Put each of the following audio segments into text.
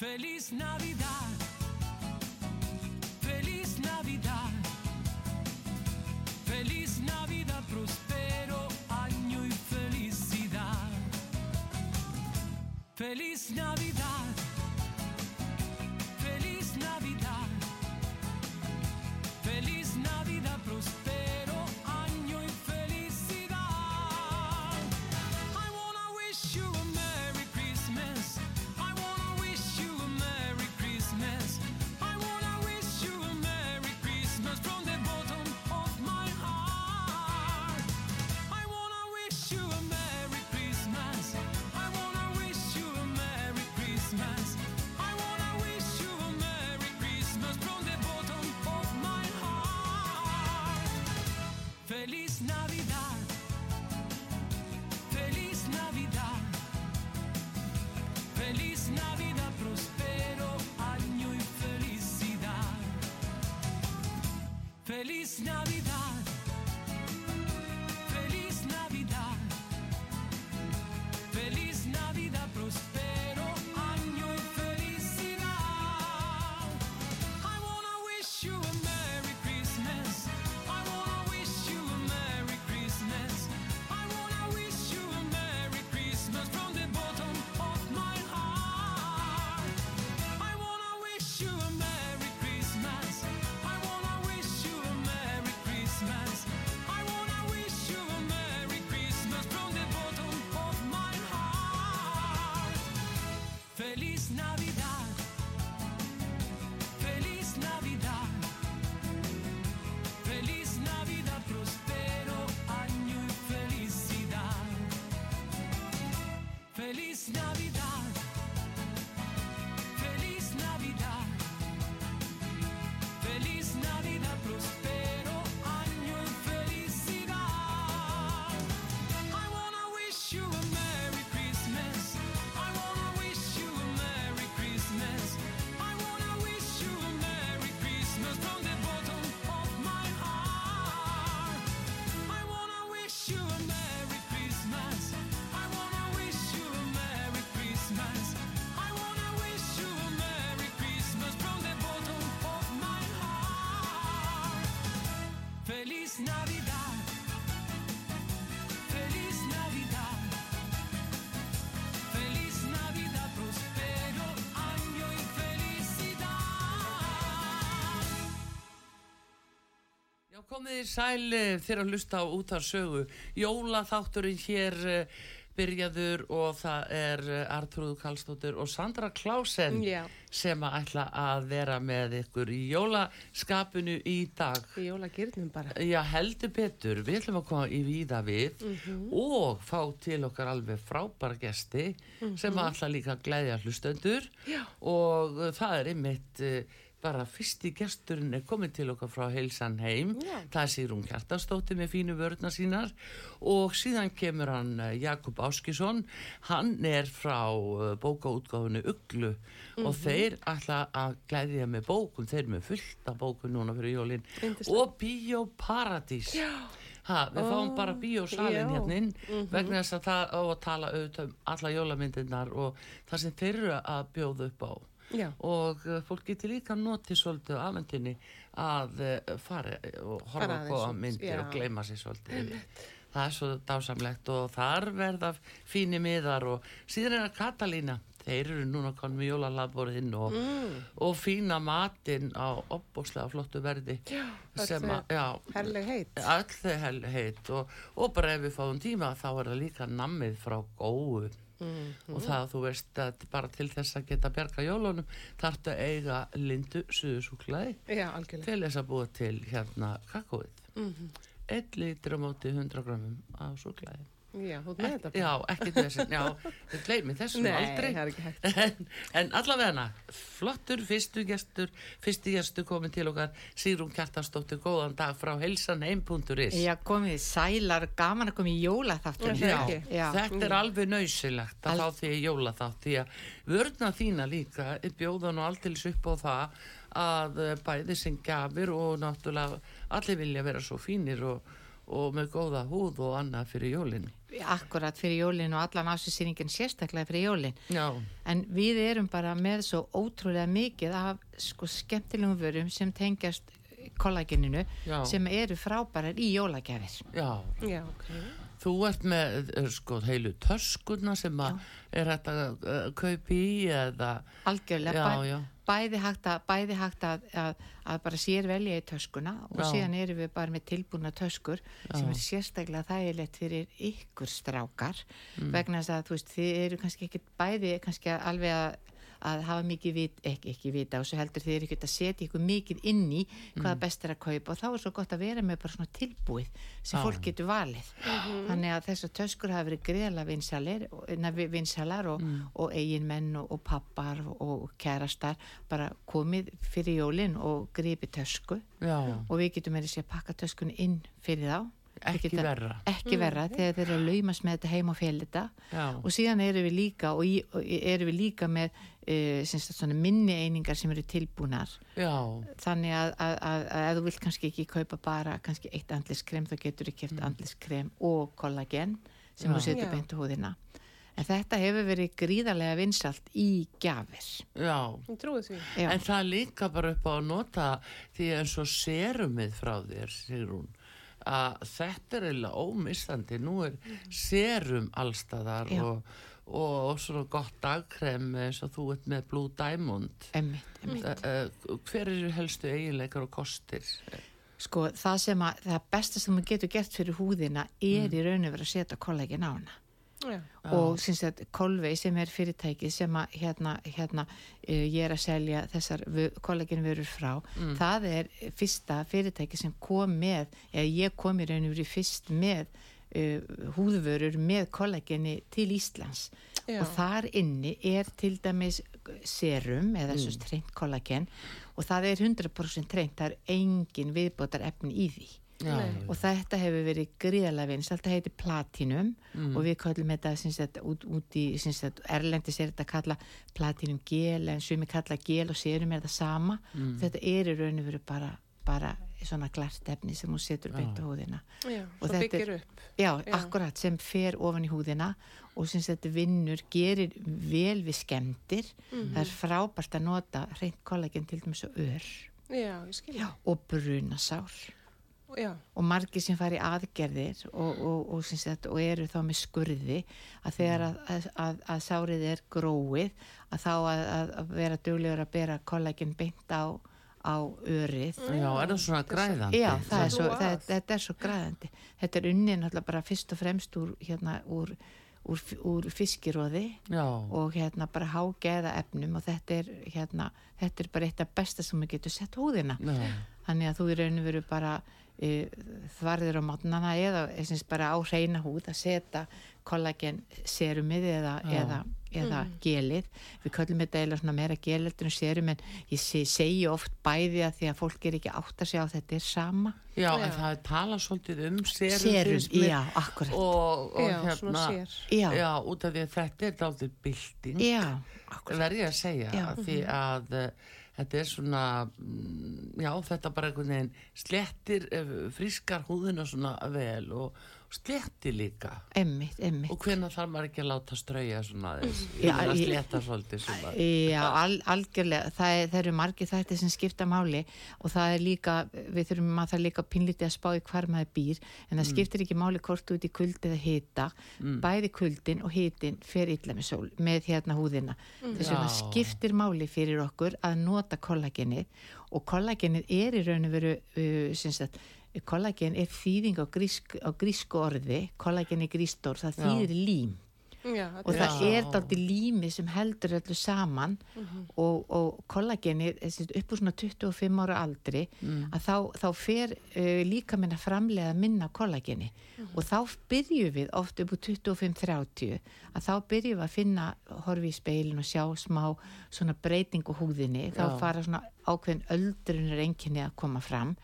Feliz Navidad. Feliz Navidad. Feliz Navidad, prospero año y felicidad. Feliz Navidad. Navidad. Feliz Navidad. Feliz Navidad, prospero año y felicidad. Já, komið þið sæl eh, þegar að hlusta á út af sögu. Jólaþátturinn hér eh, byrjaður og það er eh, Artrúð Kallstóttur og Sandra Klásen Já. Sem að ætla að vera með ykkur í jólaskapinu í dag. Í jólagirnum bara. Já, heldur betur, við ætlum að koma í víða við og fá til okkar alveg frábæra gesti sem að ætla líka að glæðja hlustendur Já. og uh, það er einmitt uh, bara fyrsti gesturinn er komið til okkar frá Heilsan heim. Já. það er Sigrún Kjartansdóttir með fínu vörðna sínar. Og síðan kemur hann uh, Jakob Áskisson hann er frá uh, bókaútgáfunu Uglu. Og þeir ætla að glæðja með bókum. Þeir með fullt af bókum núna fyrir jólin. Og Bíóparadís. Ha, við fáum Ó, bara bíósalinn hérna inn vegna þess að það á að tala auðvitað um alla jólamyndirnar og það sem þeir eru að bjóða upp á Já. og uh, fólk getur líka notið svolítið á afendinni að uh, fara og horfa Fara á myndir já. og gleyma sér svolítið það er svo dásamlegt og þar verða fínir miðar og síðan er það Katalína þeir eru núna konum í jólalabborðinn og, Mm. og fína matinn á opbóslega flottu verði Já, sem að, öll þau hel heit og, og bara ef við fáum tíma þá er það líka nammið frá góðu Mm. og það þú veist að bara til þess að geta bjarga jólunum þarftu að eiga lindu suðusúklaði til þess að búa til hérna kakóið Mhm. einn lítur á móti 100 grammum á súklaði Já, þú með þetta já, ekki þessin, já, við gleymi þessum Nei, aldrei það er ekki hægt. en, en allavega flottur fyrstu gestur fyrstu gestur komin til okkar Sigrún Kjartansdóttir, góðan dag frá heilsanheim.is Já, komið sælar, gaman að koma í jólaþáttur. Já, Já? Já. þetta er alveg nöysilegt að Al- fá því jólaþátt því að vörna þína líka er bjóðan og alltils upp á það að eh, bæði sem gafir og náttúrulega allir vilja vera svo fínir og, og með góða húð og annað fyrir jólinn. Akkurat fyrir jólin og allan ásýsýningin sérstaklega fyrir jólin. Já, En við erum bara með svo ótrúlega mikið af sko skemmtilegum vörum sem tengjast kollageninu Já. sem eru frábærar í jólagjafir. já. Já, ok. Þú ert með eh, sko heilu töskuna sem að er hægt að uh, kaupa í eða, Algjörlega, Já, bæ, já. bæði hægt, að, bæði hægt að, að, að bara sér velja í töskuna og Já. síðan erum við bara með tilbúna töskur sem er sérstaklega þægilegt fyrir ykkur strákar Mm. vegna þess að þú veist, þið eru kannski ekki bæði kannski alveg að að hafa mikið vit, ekki, ekki vita og svo heldur þið eru ekki að setja ykkur mikið inn í hvaða Mm. best er að kaupa og þá er svo gott að vera með bara svona tilbúið sem Já. fólk getur valið þannig að þessar töskur hafa verið greiðlega vinsalir, nefi, vinsalar og, Mm. og eigin menn og, og pappar og, og kærastar bara komið fyrir jólin og gripi tösku já, og við getum með þessi að pakka töskunni inn fyrir þá Ekki geta- verra. ekki verra þegar þeir eru að laumast með þetta heim og fél þetta Já, og síðan erum við líka og, í, og erum við líka með uh, svona minni einingar sem eru tilbúnar já, þannig að, að, að, að ef þú vilt kannski ekki kaupa bara kannski eitt andliskrem þá getur þú keft andliskrem og kollagen sem Já. þú setur beint á húðina en þetta hefur verið gríðarlega vinsalt í gjafir já. Ég trúi því. Já. En það líka bara upp á að nota því eins og serumið frá þér, Sigrún, að þetta er eiginlega ómissandi. Nú er serum allstaðar Já. og, og svona gott dagkrem eins og þú ert með Blue Diamond. emmitt, emmitt. Uh, uh, hver eru helstu eiginleikar og kostir? sko það sem að það besta sem þú getur gert fyrir húðina er í raun og verið að setja kollagen á hana Já. og syns að Kolvei sem er fyrirtækið sem að hérna, hérna uh, ég er að selja þessar kollagenvörur frá það er fyrsta fyrirtækið sem kom með eða ég kom í raun og verið fyrst með uh, húðvörur með kollageni til Íslands Já. og þar inni er til dæmis serum eða mm. svo treint kollagen og það er 100% treint, það er engin viðbótar efni í því Já, Nei. og þetta hefur verið gríðalega vins þetta heitir platinum og við kallum þetta sagt, út, út í sagt, erlendis er þetta að kalla platinum gel en sumi kalla gel og sérum er það sama þetta er í raun og veru bara, bara svona glart efni sem hún setur beint á húðina Já. Og þetta byggir er- upp. já, Já. akkurat sem fer ofan í húðina og sem þetta vinnur gerir vel við skemmtir það er frábært að nota hreint kollagen til dæmis og ör Já, ég skilja. og brunasár Já. og margir sem fari í aðgerðir og, og, og, sem sagt, og eru þá með skurði að þegar að, að, að, að sárið er gróið að þá að, vera duglegur að bera kollagin beint á, á örið já, er það svona græðandi? Já, það er svo, það, að. þetta er svo græðandi þetta er unnin alltaf bara fyrst og fremst úr, hérna, úr, úr, úr fiskiróði Já, og hérna bara hágeða efnum og þetta er hérna, þetta er bara eitt af besta sem maður getur sett húðina já, þannig að þú í raun og veru bara þvarðir á mótnana eða eins bara á hreina húð að setja kollagen serumið eða, eða, eða gelið. Við köllum þetta eða svona meira geleldur en serum en ég se, segi oft bæði að því að fólk er ekki átt að segja að þetta er sama. Já, en Já. það er talað svolítið um serum, serum, já, akkurat. Og, og Já, hérna já, já, út af því að þetta er dálítið bylting já, akkurat. verð ég að segja Já. að því að uh, þetta er svona mm, já þetta bara einhvern veginn slettir uh, frískar húðina svona vel og sletti líka. Emmitt, emmitt og hvenær þarf maður ekki að láta strauja svona aðeins? Já, að ég- sletta svolítið svona Já, al, algjörlega, það, er, það eru margir þættir sem skipta máli og það er líka, við þurfum að það er líka pínlítið að spá í hvar maður býr en það skiptir ekki máli hvort út í kuldi eða hita, bæði kuldin og hitin fer illa með sól, með hérna húðina. Þess vegna skiptir máli fyrir okkur að nota kollagenið og kollagenið er í raun og veru uh, sem sagt, kollagen er þýðing á, grísk, á grísku orði kollagen er grískt orð, það Já. þýðir lím Já, og það Já. er dálítið límið sem heldur öllu saman. Og, og kollagenið þessi, upp úr svona 25 ára aldri að þá, þá fer uh, líka minna framlega minna kollageni. Og þá byrjum við oft upp úr 25-30 að þá byrjum við að finna horfi í speilin og sjá smá svona breyting á húðinni. Þá Já. fara svona ákveðin öldrunar enginni að koma fram.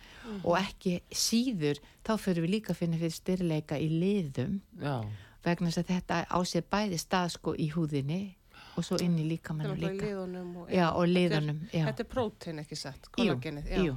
Og ekki síður þá fyrir við líka að finna fyrir styrleika í liðum. Já, vegna þess að þetta á sér bæði stað sko í húðinni og svo inn í er í líka. liðunum. Og, Já, og er- liðunum. Þetta er prótein, ekki satt, Jú, kollagenið. já. jú.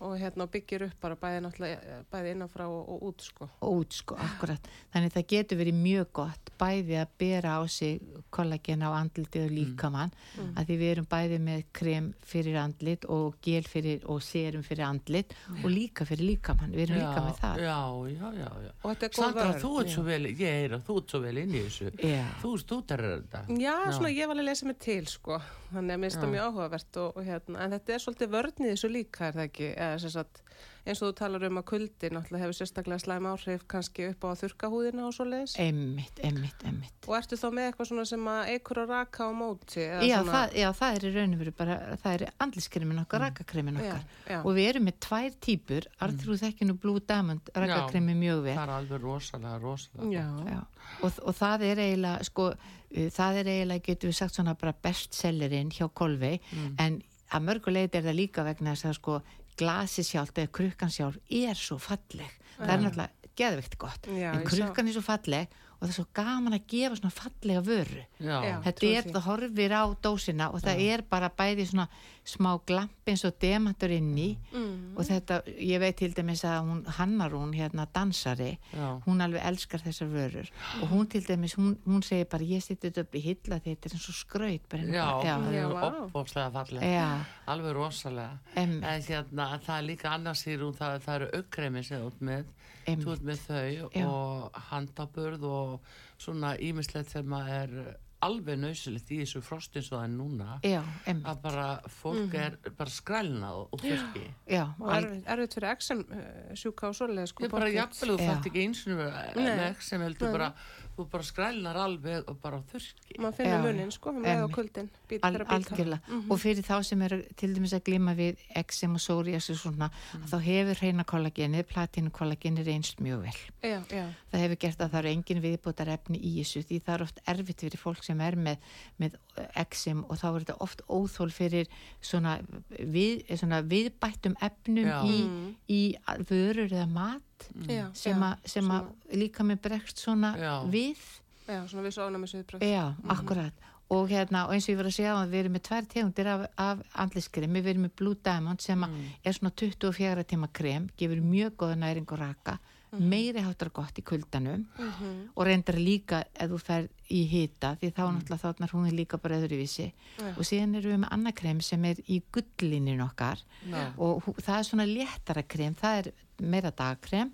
Og hérna byggir upp bara bæði eh, bæði innanfrá og, og út sko. og út sko, akkurat. Þannig það getur verið mjög gott bæði að bera á sig kollagen á andlitið og líkamann Mm. að því við erum bæði með krem fyrir andlit og gel fyrir og serum fyrir andlit og líka fyrir líkamann, við erum líka með það. já, já, já, já. Og þetta er góð Sandra, þú ert já. svo vel, ég heyra, þú ert svo vel inn í þessu. Já. Þú stútarir þetta. Já, svona ég var að lesa mig til sko, þannig að mér finnst það Já. mjög áhugavert og, og hérna, en þetta er svolítið vörnið þessu líka, er það ekki, sagt, eins og þú talar um að kuldi náttúrulega hefur sérstaklega slæm áhrif kannski upp á að þurka húðina og svo leiðis. Emmitt, emmitt, emmitt. Og ertu þá með eitthvað svona sem að eikur að raka á móti? eða Já, svona, það, já, það er í raun og veru bara, það er andliskremin okkar, mm. rakakremin já, okkar. já, Og við erum með tvær típur, Arþrú þekkinu Blue Diamond rakakremi mjög vel. Það er alveg rosalega, rosalega. já, Já, og, og það er eiginlega sko, uh, það er eiginlega getur við sagt svona bara bestsellerinn hjá Kolvei Mm. en að mörguleit er það líka vegna þess að sko glasi sjálft eða krukkan sjálf er svo falleg. Það er náttúrulega geðvikt gott. Já, en krukkan er svo falleg og það er svo gaman að gefa svona fallega vöru Já, Já. þetta er, því. það horfir á dósina og það er bara bæði svona smá glamp eins og demantur inn í mm, og þetta, ég veit til dæmis að hún hannar hún hérna dansari já. hún alveg elskar þessar vörur og hún til dæmis, hún, hún segir bara ég þetta upp í hilla því þetta er eins og skraut hérna Já, það Já, er vá. opbóðslega falleg. já, Alveg rosalega. Einmitt. En hérna, það er líka annars í hún, það, það eru aukreimi sem þú ert með. Einmitt. Þú ert með þau Já. og handaburð og svona ímislegt sem að er alveg nöysilegt í þessu frostin svo það er núna. já, Að bara fólk er bara skrælnað og og al- erfitt, erfitt fyrir XM uh, sjúka og svoleiðis sko. Ég bara jafnvel og Já. þetta ekki eins og með sem heldur bara, þú bara skrælnar alveg og bara þurki. maður finnur Já, munin sko, um leið og einmitt. kuldin al, fyrir að býta algjörlega og fyrir þá sem eru til dæmis að glima við eksem og psoriasis og svona Mm. þá hefur hreina kollagenið, platinu kollagenið reynst mjög vel já, já, það hefur gert að það eru engin viðbútar efni í þessu því það er oft erfitt fyrir fólk sem er með, með exim og þá er þetta oft óþól fyrir svona, við, svona viðbættum efnum Já. í, Mm. í vörur eða mat já, sem, já, að, sem að líka með bregst svona Já. við já, svona vissu ánæmisviðbröð Já, Mhm. akkurat. Og hérna, og eins og ég var að segja að við erum með tvær tegundir af, af andliskremi, við erum með Blue Diamond sem mm. er svona 24 tíma krem, gefur mjög góða næring og raka. Meiri háttar gott í kuldanum og reyndar líka ef þú fer í hita því þá náttúrulega þátnar hún er líka bara öðruvísi Já. og síðan erum við með annað krem sem er í gullinin okkar Já. og það er svona léttara krem, það er meira dagkrem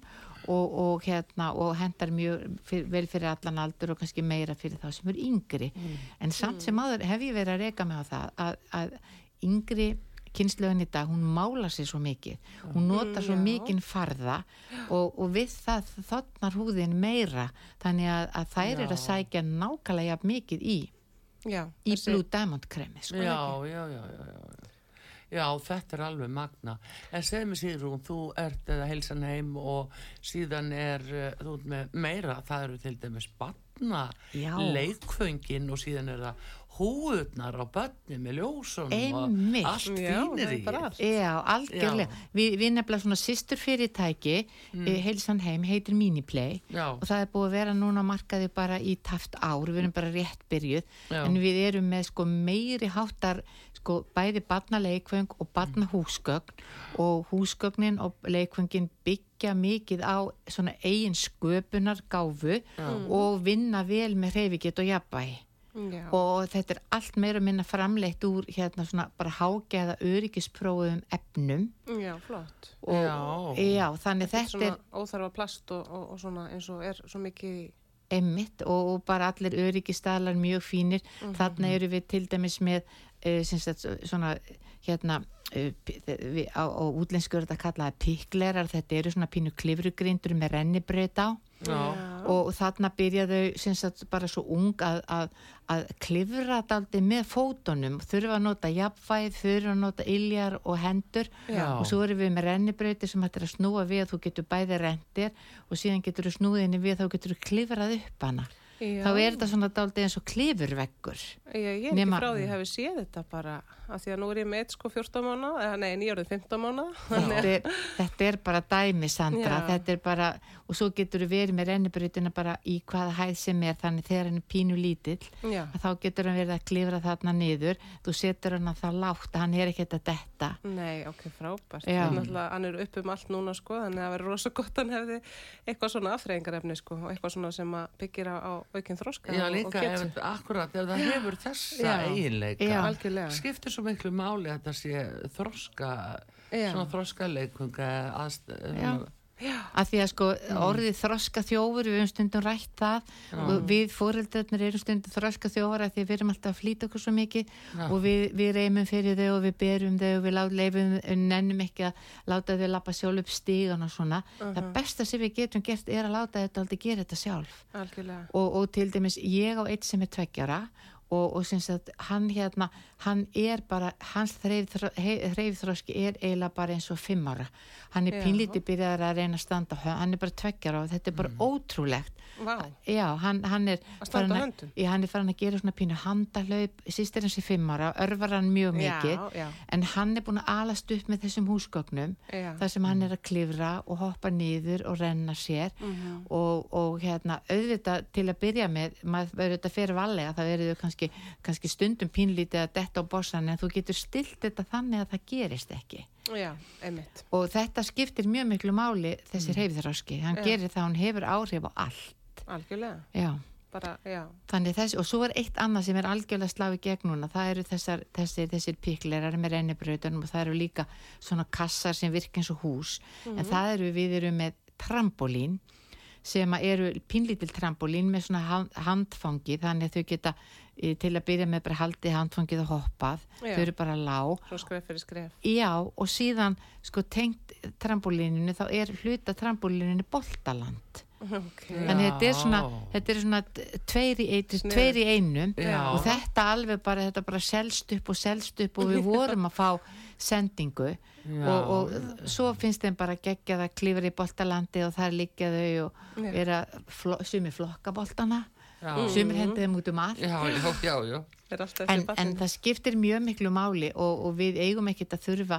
og, og hérna og hendar mjög fyr, vel fyrir allan aldur og kannski meira fyrir þá sem eru yngri. En samt sem áður hef ég verið að reyka mig á það að, að yngri kynnslögin í dag, hún mála sér svo mikið hún notar svo já. mikinn farða og, og við það þotnar húðin meira þannig að, að þær eru að Já. sækja nákvæmlega mikið í, já, í þessi- Blue Diamond kremi sko. Já, já, já, já, já. Já, þetta er alveg magna. En segð mér Sigrún, þú ert eða heilsan heim og síðan er, uh, þú með meira, það eru til dæmis batna, Já. leikföngin og síðan er það húðnar á bönni með ljósunum Einmitt. og allt er í. Já, algjörlega. Já. Vi, við nefnilega svona sýstur fyrirtæki, mm. heilsan heim, heitir Miniplay Já. og það er búið að vera núna á markaði bara í taft ár, við erum bara rétt byrjuð, Já. en við erum með sko meiri háttar, sko bæði barnaleikvöng og barnahúsgögn og húsgögnin og leikvöngin byggja mikið á svona eigin sköpunar gáfu og vinna vel með hreyfiget og jafnvægi já, og þetta er allt meira minna framleitt úr hérna svona bara hágeða öryggisprófum efnum. Já, flott. Og Já. já, þannig þetta er þetta svona er óþarfa plast og, og, og svona eins og er svo mikið í einmitt og, og bara allir öryggistaðlar mjög fínir. Þarna eru við til dæmis með svona hérna við, á, á útlensku er þetta kallaði piklerar, þetta eru svona pínu klifrugrindur með rennibraut á. Já. og þarna byrjaðu sagt bara svo ung að, að, að klifra daldi með fótunum. Þurfa að nota jafnvæð, þurfa að nota iljar og hendur. Já. og svo erum við með rennibrauti sem hættir að snúa við að þú getur bæði rendir og síðan getur þú snúðinni við þá getur þú klifrað upp hana Já. þá er þetta svona daldið eins og klifurveggur. Ég, ég er Nema- ekki frá því að ég hefði séð þetta bara af því að nú er ég með eitt sko 14 mánu eða nei, nýjörðin 15 mánu Þetta er, þetta er bara dæmi, Sandra. Já. Þetta er bara, og svo getur þú verið með rennibrautina bara í hvaða hæð sem er, þannig þegar hann er pínu lítill, Já, að þá getur hann verið að klifra þarna niður. Þú setur hann að það lágt, hann er ekkert að detta. nei, ok, frábært hann er upp um allt núna sko þannig að það verður rosa gott að hann hefði eitthvað svona afþreyingarefni sko og eitthvað svona sem að byggir á, á aukinn þroska Já, og, líka, og getu. akkurat, Já. Já. Svo miklu máli að það sé þroska Já. svona þroskaleikunga aðst, Já. að því að sko orðið þroska þjófur við höfum stundum rætt það og við fóreldrarnir erum stundum þroska þjófur að því við erum alltaf að flýta okkur svo mikið Já. og við, við reymum fyrir þau og við berum þau og við lát, leifum, nennum ekki að láta þau lappa sjálf upp stígan og svona það besta sem við getum gert er að láta þetta aldrei gera þetta sjálf Algjörlega. og, og til dæmis ég á eitt sem er tveggjara og, og syns að hann hérna hann er bara, hans þreifþróski er eiginlega bara eins og fimm ára. Hann er Já. pínlítið byrjaðar að reyna að standa hann er bara tveggjara og þetta er bara ótrúlegt. Vá, já, hann, hann er Að standa höndum? já, hann er farin að gera svona pínu handalaup sýstir hans í fimm ára, örvar hann mjög mikið. já, já, en hann er búin að alast upp með þessum húsgögnum þar sem hann er að klifra og hoppa niður og renna sér. Mhm. og, og hérna auðvitað til að byrja með maður verður þetta fyrir valega það verður kannski, kannski stundum pínlítið að detta á bossan en þú getur stilt þetta þannig að það gerist ekki. Já, og þetta skiptir mjög miklu máli þessi mm. hann Já. gerir það, hann hefur áhrif á allt. Algjörlega. já. Bara. Þannig þessi, og svo er eitt annað sem er algjörlega slá í gegn núna, það eru þessar, þessir, þessir píklerar með rennibrautunum og það eru líka svona kassar sem virka eins og hús, en það eru, við erum með trampolín sem eru pínlítil trampolín með svona hand- handfangi, þannig að þau geta eh, til að byrja með bara haldið handfangið og hoppað, Já. þau eru bara lág skref skref. Já, og síðan sko tengt trampolíninu, þá er hluta trampolíninu boltaland Ok. Þannig þetta er svona, þetta er svona tveir í, Sniðugt. tveir í einum Já. og þetta alveg bara, þetta bara selst upp og selst upp og við vorum að fá sendingu og, og svo finnst þeim bara geggjað að klifra í boltalandi og þar liggja þau og Já. er að flo, sumir flokka boltana, Já. sumir hendi þeim út um allt já, já, já. Er en, en það skiptir mjög miklu máli og, og við eigum ekkert að þurfa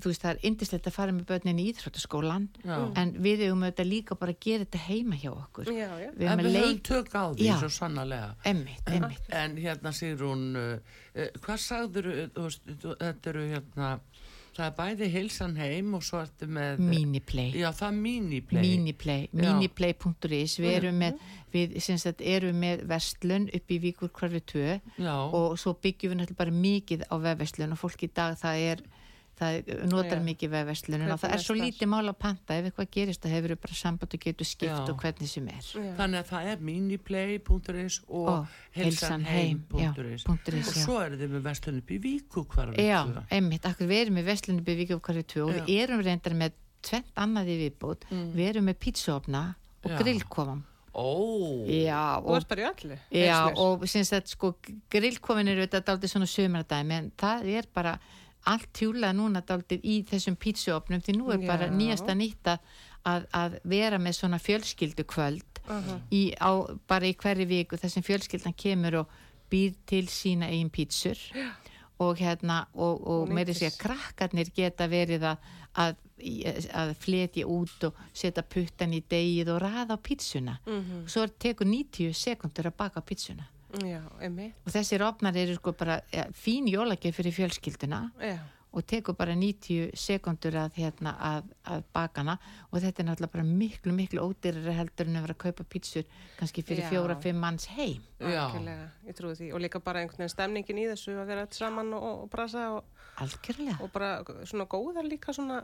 þú veist það er indislegt að fara með börnin í íþróttaskólan Já. en við eigum auðvitað líka bara að gera þetta heima hjá okkur. Já, já. við en við höfum leik tök á því Já. svo sannarlega. Emmitt, emmitt en hérna Sigrún uh, uh, hvað sagður þú veist, þú- þetta eru hérna það er bæði heilsan heim og svo ertu með Miniplay. Já, það er miniplay. Miniplay.is við erum með, við sem sagt erum með verslun upp í Víkur hverfi 2 já, og svo byggjum við náttúrulega bara mikið á vefverslun og fólk í dag það er það notar Já. mikið vefverslun og það er svo lítið mál að panta. Ef eitthvað gerist það hefur bara samband og getur skipt Já. og hvernig sem er. Já. þannig að það er miniplay.is og Og heilsanheim.is heilsanheim, já, punktur is, og svo eru þið með vestlun upp í Víku hvarfi Já, einmitt, akkur við erum með verslun upp í Víkur hverfi 2 og við erum reyndar með tvent annað í viðbútt við erum með pítsuofna og grillkofam ó, Já, Þú og ert bara í allu. Já, og syns að sko grillkofin eru þetta daldið svona sömardæmi en það er bara allt hjúlað núna daldið í þessum pítsuopnum því nú er bara Já. nýjasta nýtt að, að, vera með svona fjölskyldu kvöld Aha. í, á, bara í hverju viku þar sem fjölskyldan kemur og býr til sína eigin pítsur og hérna og, og Og meiri sé að krakkarnir geta verið að, að, að fletja út og setja puttan í degið og raða á pítsuna Mhm. svo er tekur 90 sekundur að baka pítsuna Já, og þessir opnar eru sko bara ja, fín jólagjöf fyrir fjölskylduna Já. og tekur bara 90 sekundur að, hérna, að, að bakana og þetta er náttúrulega bara miklu, miklu ódýrari heldur en að vera að kaupa pítsur kannski fyrir Já. fjóra, fimm manns heim. Algjörlega, ég trúi því. Og líka bara einhvern veginn stemningin í þessu að vera saman og, og brasa og, algjörlega og bara svona góðar líka svona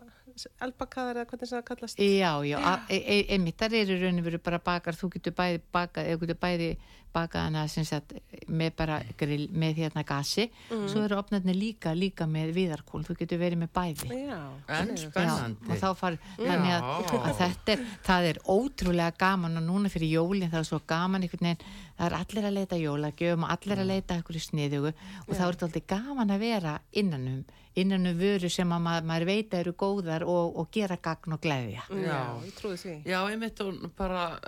elbakaðar eða hvernig sem það kallast. Já, já, e, e, einmitt, þar eru raun og veru bara bakar, þú getur bæði bakað, eða getur bæði bakað hana sem sagt með bara grill, með hérna gasi, svo eru opnarnir líka, líka með viðarkól, þú getur verið með bæði. Já. En spennandi. og þá far, þannig að, að þetta er, það er ótrúlega gaman og núna fyrir jólinn það er svo gaman einhvern veginn, það er allir að leita jólagjöfum og allir að leita einhverju sniðugu og þá er þetta alltaf gaman að vera innanum, innanum vöru sem að maður, maður veit að eru góðar og, og gera gagn og gleðja. Já, ég trúi því. Já, einmitt og bara uh,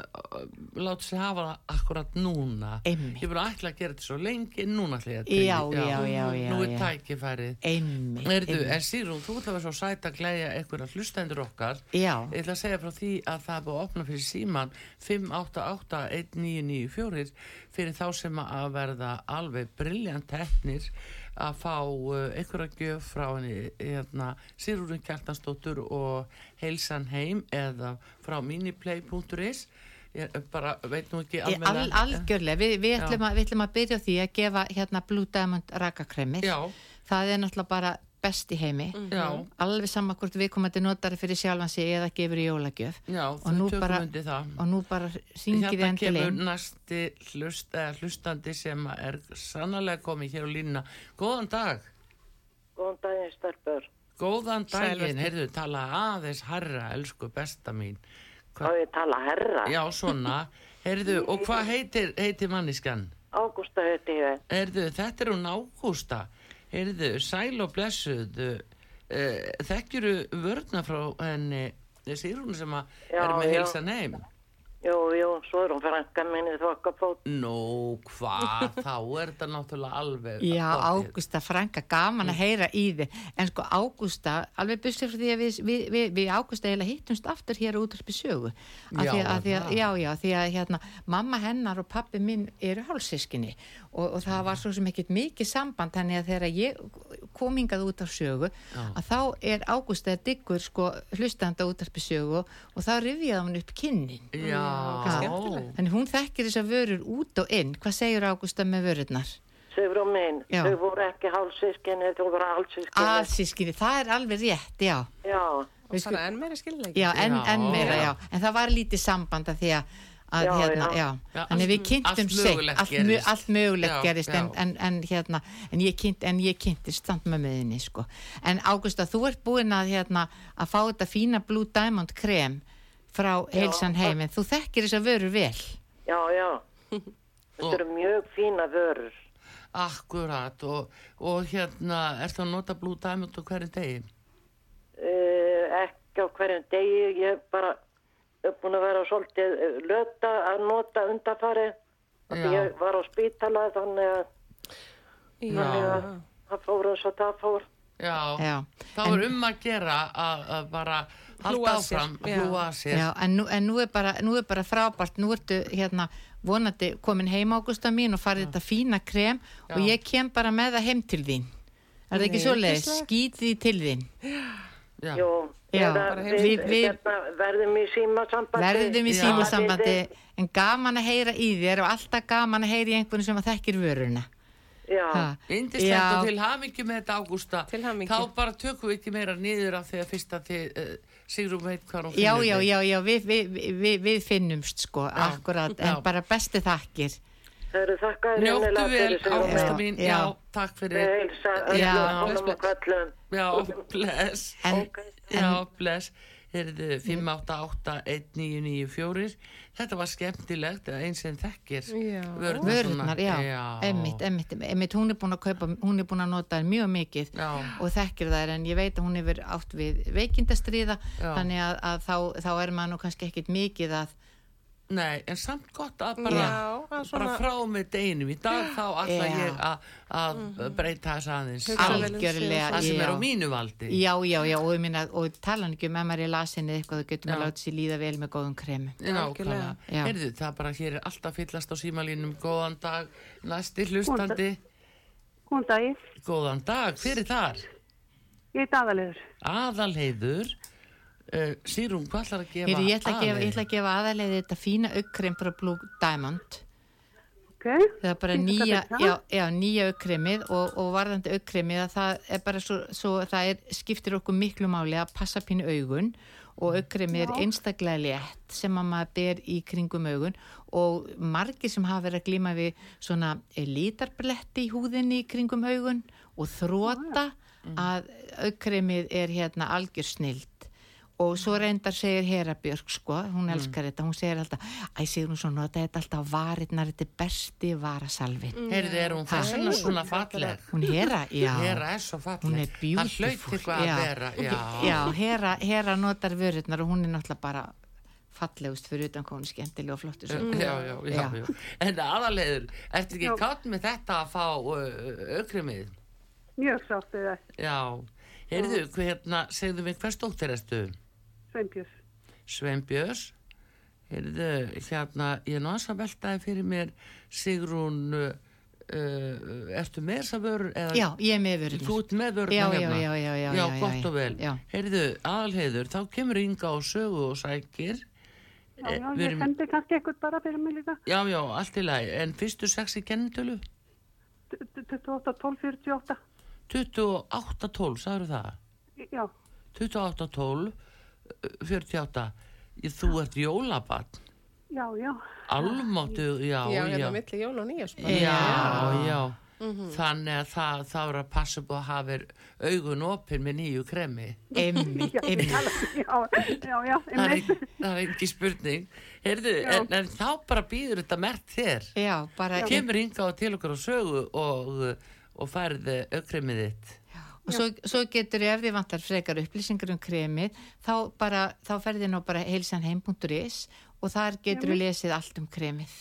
láta sig hafa það akkurat núna. Einmitt. Ég er bara ætla að gera þetta svo lengi, núna ætla ég að tegja. Já, já, já, já, Nú er já. tækifærið. Einmitt, Erðu, en Sýrún, þú ætla að vera svo sæt að glæja einhverja hlustendur okkar. Já. Ég ætla að segja frá því að það er búið að opna fyrir síman 5881994 fyrir þá sem að verða alveg brilljant hefnir að fá uh, einhverja gjöf frá henni hérna, Sýrúrin Kjartansdóttur og Heilsan heim eða frá miniplay.is ég bara veit nú ekki Al, almennilega- algjörlega, Vi, við, ætlum að, við ætlum að byrja því að gefa hérna Blue Diamond rakakremið. Það er náttúrulega bara best í heimi. já, Alveg sama hvort við komandi notari fyrir sjálfan sig eða gefur í jólagjöf. já, Og nú bara- Og nú bara syngið við Hérna endilega kemur næsti hlust, eða, hlustandi sem er sannlega komið hér á línuna. Góðan dag. Góðan daginn, stelpur. Góðan daginn, heyrðu, tala aðeins herra, elsku besta mín. Á ég tala herra. Já, svona. Heyrðu, og hvað heitir, heitir manniskan? Ágústa heiti ég. Heyrðu, þetta er hún Ágústa. Heyrðu, sæl og blessuð. Uh, þekkjuru vörna frá henni, þessi hún sem að Já, er með já. heilsan heim? Jú, jú, svo er hún frænka minni þokkafót. Nú, hvað, þá er þetta náttúrulega alveg... Já. Ágústa Franka, gaman að heyra í þið. En sko Ágústa, alveg byrstu frá því að við, við, við, við Ágústa eiginlega hittumst aftur hér sögu. Af Já, því að, að því að, það. já, já, því að hérna, mamma hennar og pappi minn eru hálfsískinni og, og það var svo sem ekkert mikið samband, þannig að þegar ég kom hingað út af sögu, að þá er Ágústa diggur sko hlustanda útvarpi sögu og þá rifjaði hún upp kynnin. Já. Þannig hún þekkir þessar vörur út og inn. Hvað segir Ágústa með vörurnar? Sigrún minn, Já. þau voru ekki hálfsískinni, þau voru hálfsískinni. Alsískinni, það er alveg rétt, já. Já, Og þannig enn meira skilleiki. Já, en, Já. en meira, já. En það var lítið samband að því að, að Já, hérna, já. já. Þannig við kynntum mögulegt allt, mögulegt Já, gerist, en, já. en, en hérna, en ég, kynnt, en ég kynntist samt með meðinni, sko. En Ágústa, þú ert búin að, hérna, að fá þetta fína Blue Diamond krem frá heilsan heim, en þú þekkir þess að vörur vel. já, já. Þetta eru mjög fína vörur. akkurat og, og hérna, ertu að nota Blue Diamond á hverju degi? Uh, ekki á hverjum degi, ég er bara er búin að vera svolítið eh, löta að nota undarfari. Já. Ég var á spítala þannig að þannig að það fór eins og það fór. Já, Já. þá er um að gera að, að bara halda áfram, hlúa að sér. Já, en nú, en nú, er bara, nú er bara frábært, nú ertu hérna vonandi komin heim Ágústa mín og farið þetta fína krem og ég kem bara með það heim til þín. Er það ekki svo yndislegt. Skýt því til þín. Já. Já, við, við- við- hérna, verðum í símasambandi. Verðum í Já. símasambandi, en gaman að heyra í þér og alltaf gaman að heyra í einhvern sem að þekkir vöruna. Já. Indislegt Já. og til hamingi með þetta Ágústa. Þá bara tökum við ekki meira niður af því að fyrst að þið, uh, Sigrún veit hvað Já, já, já, já, við, við, við, við finnumst sko, akkurat, en já. bara besti þakkir. Það eru þakkaði Njóttu vel, Ágústa Já, mín, já, já. takk fyrir. heilsa Já. öllum og köllum. Já, bless. En, Já, bless. Heyrðu, 5881994. Þetta var skemmtilegt, eins en þekkir. Já. svona. vörurnar, já, emmitt, emmitt, emmitt, hún er búin að kaupa, hún er búin að nota þær mjög mikið Já. og þekkir þær en ég veit að hún hefur átt við veikindastriða Já. þannig að, að þá, þá er maður nú kannski ekkit mikið að Nei, en samt gott að bara, Já, að svona- bara frá með deginum í dag þá ætla Já. ég að, að breyta þess aðeins um algjörlega það sem er á já. mínu valdi Já, já, já, og ég minna, og tala ekki um ef maður er lasin eða eitthvað, þá getur maður Já. látið sér líða vel með góðum kremum. Nákvæmlega. Já. Heyrðu, það bara hér er alltaf fyllast á símalínum góðan dag, næsti hlustandi Góðan daginn, góðan dag, fyrir þar ég heit aðalegur. aðalheiður uh, Sýrún, hvað ætlar að gefa Heyrðu, ég ætla að gefa, ætla að gefa aðalegði þetta fína aukkrem frá Blue Diamond. Ok, Það er bara nýja, já, já, nýja aukkremið og, og varðandi aukkremið að það er bara svo, svo það er, skiptir okkur miklu máli að passa pínu augun og aukkremið er einstaklega létt sem að maður ber í kringum augun og margir sem hafa verið að glíma við svona lítarbletti í húðinni í kringum augun og þróta að aukkremið er hérna algjör snild og svo reyndar segir Hera Björk sko, hún elskar þetta, hún segir alltaf æ, segir hún svo nota þetta alltaf á varirnar þetta er besti varasalvin Heyrðu, er hún þess vegna svona falleg? hún Hera, já Hera er svo falleg. hún er að Já. vera, já. já, Hera, Hera notar vörurnar og hún er náttúrulega bara fallegust fyrir utan hún er skemmtileg og flottur Já, já, já, já, já. En aðalegður, ertu ekki kátt með þetta að fá aukrimið? Mjög sátt við það, Já. Heyrðu, hérna, segðu mig, hvers dóttir ertu? Sveinbjörns. Sveinbjörns. Heyrðu, hérna, ég er nú aðeins að veltaði fyrir mér Sigrún, uh, uh, ertu með þessa vörur? Eða, já, ég er með Þú vörurnar ert með Já, já, hérna? já, já, já, Já, já, gott já, og vel. já. Heyrðu, aðalheiður, þá kemur Inga á sögu og sækir. Já, Eh, já, við ég erum- sendi kannski eitthvað bara fyrir mig líka. Já, já, allt í lagi. En fyrstu sex í kennitölu? 28, 12, 48. 28-12, sagður það? Já, 28-12, 48. Ég, þú ert jólabann. já, já. Almáttu, já, Já, já. hérna milli jól og nýjars Já, já. Þannig að það, það er að passa upp að hafa augun opinn með nýju kremi. Já, einmitt. já, já, já, Það er, er ekki spurning. Heyrðu, Já. en, en þá bara býður þetta mert þér. Já, bara Kemur Inga á til okkur á sögu og, og færði aukremið þitt. Og svo, svo getur ef þið vantar frekar upplýsingar um kremið þá, bara, þá ferði nú bara heilsanheim.is og þar getur við lesið allt um kremið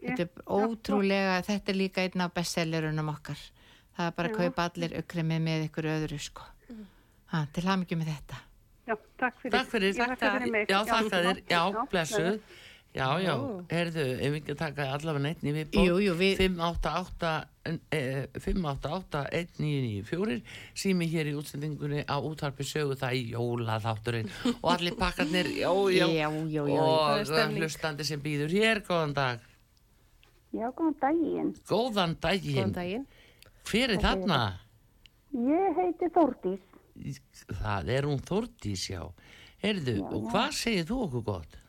þetta er ótrúlega þetta er líka einn af bestsellerunum okkar það er bara að kaupa allir kremið með ykkur öðru sko ha, til hamingjum með þetta Já, takk fyrir. Takk fyrir. Ég þakka fyrir mig. Já, þakka þér. Já, já, blessuð. Já, já, heyrðu, ef við ekki að taka allavega neitt í viðbót. Jú, jú, við- 588 eh, 588 1994 sími hér í útsendingunni á útvarpi sögu það í jóla þátturinn og allir pakkarnir, já, já, Já, já, já, já. Það og hlustandi sem býður hér, góðan dag. Já, góðan daginn. Góðan Góðan daginn. daginn. Hver er þarna? Ég heiti Þórdís. Það er hún Þórdís, já. Heyrðu, og hvað segir þú okkur gott?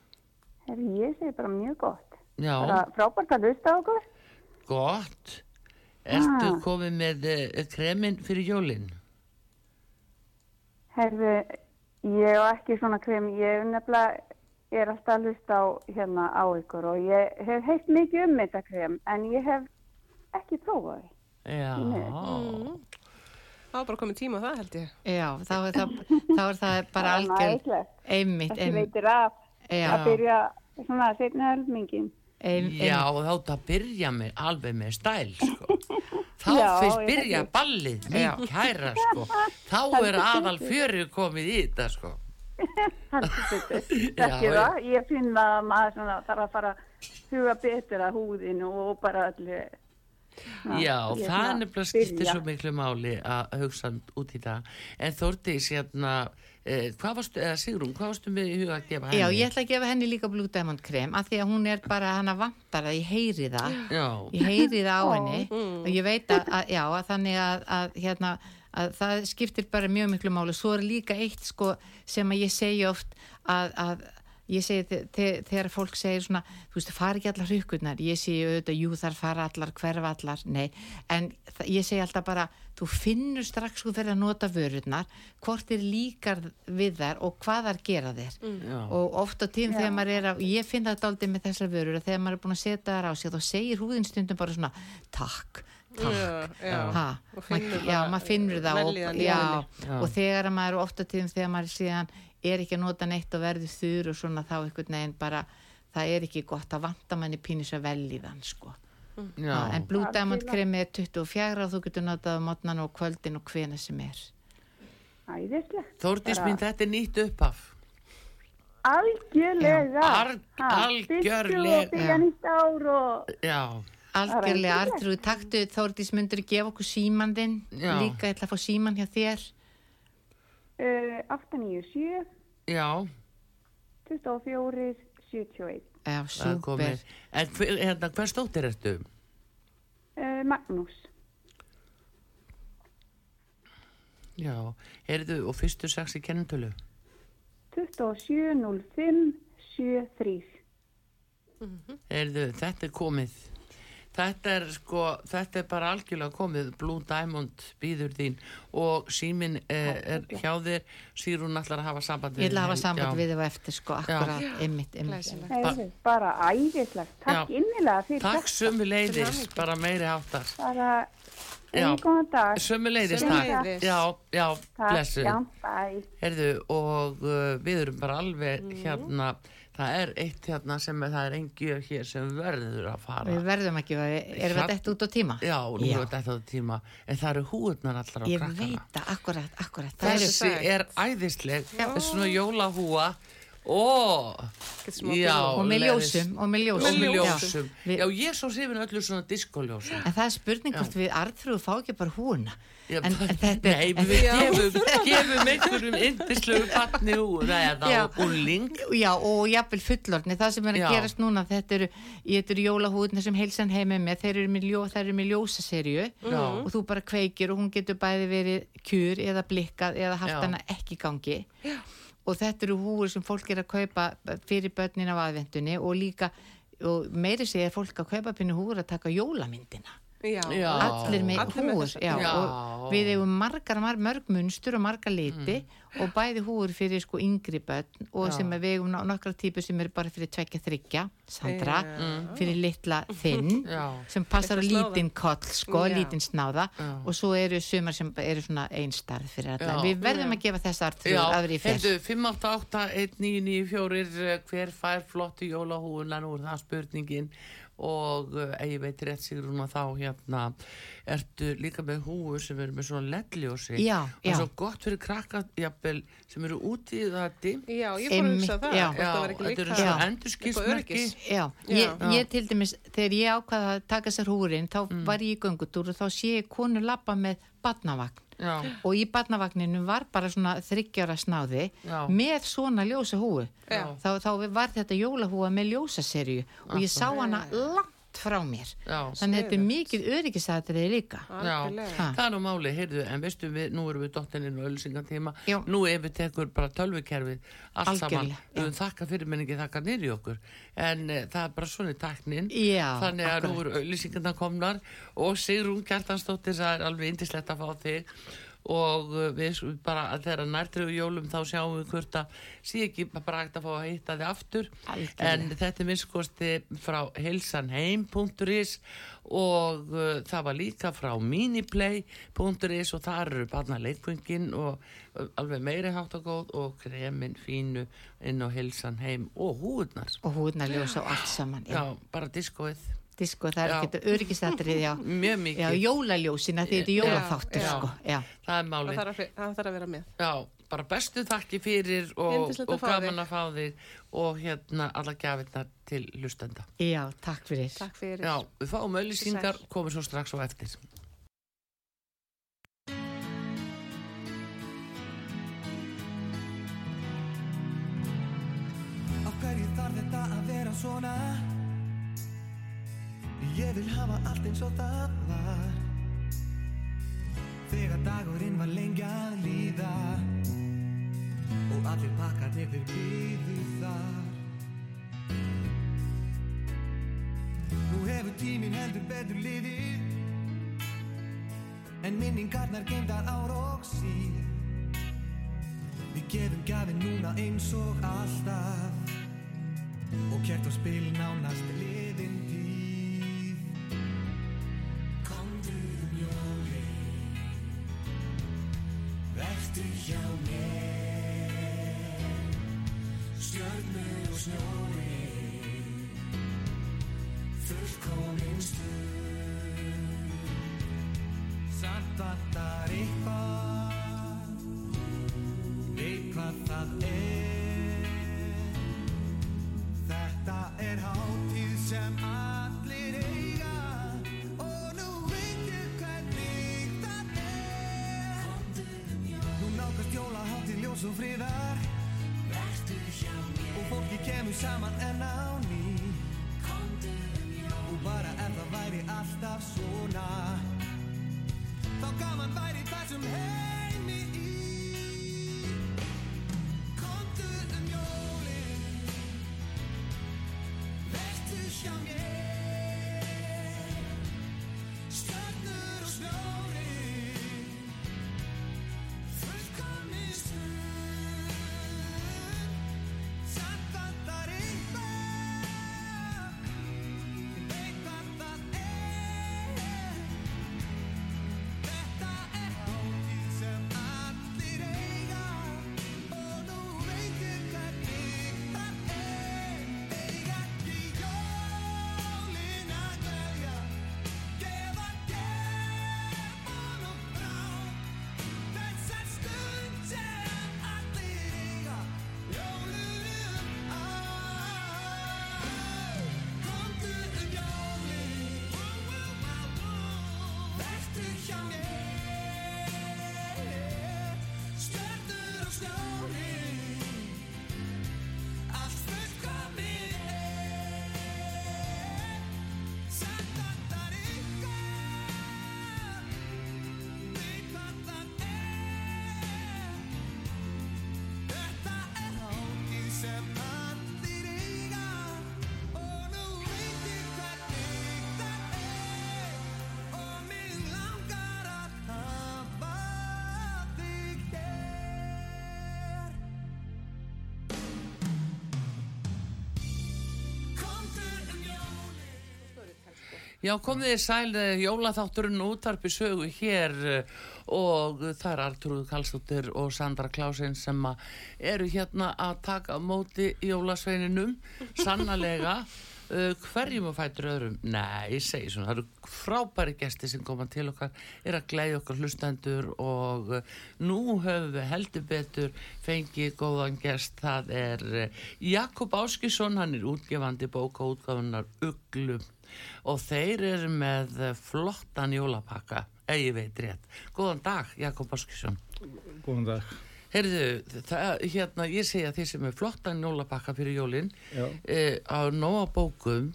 Ég segi bara mjög gott. Já, frábært að hlusta á okkur. gott. Ertu Ah. komið með uh, kremin fyrir jólinn? Herri, ég á ekki svona krem. Ég nefnilega er alltaf að hlusta á, hérna, á ykkur og ég hef heilt mikið um þetta krem en ég hef ekki prófað því. Já, Það var bara komið tíma á það held ég. já, þá er það, þá er það bara algjör ætlegt. einmitt, Þessi einmitt, veitir af Já. að byrja svona setna helmingin. einmitt, já þá það byrja með, alveg með stæl, sko. Þá Já, fyrst ég byrja ballið, mín kæra, sko. Þá er aðal fjöru komið í þetta, sko. Ekki Já, það, ég finn að maður svona þarf að fara að huga betur að húðinu og bara allir. Já, ég það svona nefnilega skiptir svo miklu máli að hugsa út í það. En Þórdís, hérna, eh, hvað varstu, eða Sigrún, hvað varstu með í huga að gefa henni? Já, ég ætla að gefa henni líka Blue Diamond krem af því að hún er bara, hana vantar að ég heyri það. Já, ég heyri það á henni. Og ég veit að, að já, að þannig að, að hérna, að það skiptir bara mjög miklu máli, svo er líka eitt sko sem að ég segi oft að, að ég segi þe- þe- þegar fólk segir svona, þú veist, fara ekki allar hrukkurnar. Ég segi auðvitað, jú þar fara allar hverfa allar, nei, en ég segi alltaf bara, þú finnur strax þú fyrir að nota vörurnar, hvort er líkar við þær og hvað þar gera þér. Já. og oft á tím þegar maður er að ég finn það daldið með þessar vörur að þegar maður er búin að setja þær á sig þá segir húðin stundum bara svona takk, takk Já, já. Og finnur ma- já, maður finnur það og, og þegar að maður oft á tím þegar maður síðan er ekki að nota neitt og verður þur og svona þá einhvern veginn bara það er ekki gott að vanta manni pínu svo vel í þann sko já. ha, en Blue Diamond kremi er 24 og þú getur notað á mótnan og kvöldin og hvena sem er. Þórdís mín, þetta er nýtt upphaf. Algjörlega. Algjörlega. Byrja Já. nýtt ár og... Já, Algjörlega, er Artrúð, taktu Þórdís myndur gefa okkur síman þinn Já. líka, ég ætla að fá síman hjá þér Uh, 897 já, 24 71. Já, er komið. En hver, hérna, hver stóttir ertu? Uh, Magnús. Já, heyrðu, og fyrstu sex í kennitölu? 27 05 73. Heyrðu, þetta er komið. Þetta er sko, þetta er bara algjörlega komið, Blue Diamond býður þín og símin er, er hjá þér, Sýrún ætlar að hafa samband Ég ætla að hafa samband við þau á eftir sko, akkurat, ymmit, ymmit. Heyrðu, bara æðislegt. Takk Já. innilega fyrir Takk þetta. sömu Til leiðis, hamingju. bara meiri áttar. Bara, góðan dag. Sömu leiðis, Sömuleiðis. takk. Já, já, Takk, blessu. já, bæ. Herðu, og uh, við erum bara alveg Mhm. hérna, það er eitt hérna sem er, það er engjöf hér sem verður að fara. Við verðum ekki, erum við þetta út á tíma? Já, nú Já. er þetta á tíma, en það eru húðnar allar á Ég krakkana. veit það, akkurat, akkurat. Þessi er æðisleg, svona jólahúa smá já, og með ljósum, og með ljósum. og með Já. ljósum. Við- Já, ég svo sifin öllu svona diskoljósum. En það er spurning hvort við arðfrúðu fá ekki bara húna. Já, En, en þetta er... Nei, við gefum, gefum einhverjum indislegu barni úr, Já. Já, og jafnvel fullorni, það sem er að Já. gerast núna, þetta eru, þetta eru jólahúðna sem heilsan heimi með, þeir eru með, ljó, þeir eru með ljósaserju Já. og þú bara kveikir og hún getur bæði verið kjur eða blikkað eða haft Já. hana ekki gangi og þetta eru húur sem fólk er að kaupa fyrir börnin af aðvendunni og líka, og meiri segja fólk að kaupa pínu húur að taka jólamyndina Já. Já. allir með Allir með húur þessa. já, Já. og við eigum margar, mar, mörg munstur og margar liti og bæði húur fyrir sko yngri börn og Já. sem eigum ná- nokkrar típur sem eru bara fyrir tvekja þryggja Sandra, Já. fyrir litla þinn sem passar á lítinn koll sko, Já. lítinn snáða Já. og svo eru sumar sem eru svona einstarð fyrir alla, Já. við verðum að gefa þessar þrjúr aðri í fyrst heyrðu, 588-1994 hver fær flottu jólahúuna nú er það spurningin og uh, ef ég veit rétt sigur hún að þá hérna ertu líka með húur sem eru með svona ledljósi Já, og svo gott fyrir krakka jafnvel, sem eru úti í það Já, ég fór að hugsa það. já. hvort Já, það var ekki þetta eru svona öryggis. Já, Já. ég, ég til dæmis, þegar ég ákvaða að taka sér húrin, þá Mm. var ég í göngutúr og þá sé ég konu lappa með badnavagn Já, og í badnavagninu var bara svona þryggjara snáði Já. með svona ljósa húu. Já. Þá, þá var þetta jólahúa með ljósaserju og ég sá hana langt frá mér. já, Þannig að þetta er mikið öryggisatriði líka. Það er nú máli, heyrðu, en veistu við, nú erum við dottininn og ölsingatíma, Já. nú ef við tekur bara tölvikerfið, allt saman, við höfum þakka fyrir menningi þakka nýri okkur, en e, það er bara svona tæknin, Já, þannig að nú eru ölsingarna komnar. Og Sigrún Gjartansdóttir, það er alveg indislegt að fá þig og uh, við bara þeirra nærtriðu jólum þá sjáum við hvort að sé ekki bara hægt að fá að hitta þið aftur Algjörlega. en þetta er minnskosti frá heilsanheim.is og uh, það var líka frá miniplay.is og það eru barna leikfengin og uh, alveg meiri hátt og góð og kremin fínu inn á heilsanheim og húðnar Og húðna ljósa og allt saman. já, bara diskóið Disko, það er öryggisatriði, já. mjög Já, mikið, jólaljósina, þetta er jólaþáttur, sko. Já. það er Það máli þarf, það þarf að vera með. já, bara bestu þakki fyrir og, og gaman að fá þig og hérna alla gjafirnar til hlustenda Já, takk fyrir. Takk fyrir. já, við fáum Sæl. komum svo strax á eftir Af hverju þarf þetta að vera svona? Ég vil hafa allt eins og það var. Þegar dagurinn var lengi að líða Og allir pakkarnir þeir býðu þar. Nú hefur tíminn heldur betur liðið En minningarnar geimdar ár og síð. Við gefum gafin núna eins og alltaf Og kert og spil nánast liðin tíð Vertu hjá mér. Stjörnur og snjóin Fullkomin stund Samt vantar eitthvað. Veit hvað það er fólki kemur Já, komið þið sæl eh, jólaþátturinn útarpi sögu hér eh, og það er Artrúð Karlsdóttir og Sandra Klásin sem að eru hérna að taka móti jólasveininum, sannlega uh, hverjum og fætur öðrum? Nei, ég segi svona, það eru frábæri gesti sem koma til okkar, er að glæði okkar hlustendur og nú höfum við heldur betur fengið góðan gest, það er Jakob Áskisson, hann er útgefandi bóka útgáfunar Uglum og þeir eru með flottan jólapakka, ef ég veit rétt. Góðan dag, Jakob Áskisson. Góðan dag. Heyrðu, það, hérna, ég segja því sem er flottan jólapakka fyrir jólinn Já. eh, á nóga bókum,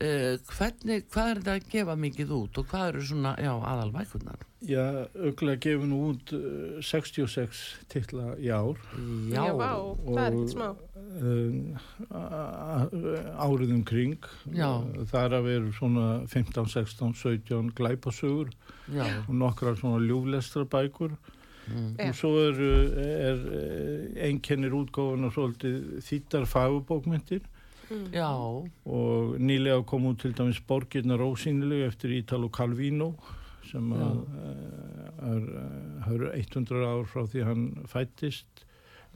hvernig, hvað er þetta að gefa mikið út og hvað eru svona, já, aðalvækunar? Já, auglega gefin út uh, 66 titla í ár. Já, vá, það er ekkert smá. A- árið um kring. Já. Þar að veru svona 15, 16, 17 glæpasögur Já, og nokkrar svona ljúflestra bækur. Já. Og svo er, er einkennir útgáfuna svolítið þýttar fagubókmyndir já, og nýlega kom út til dæmis Borgirnar ósýnileg eftir Ítalo Calvino sem að eh, er, eh, er 100 ár frá því hann fættist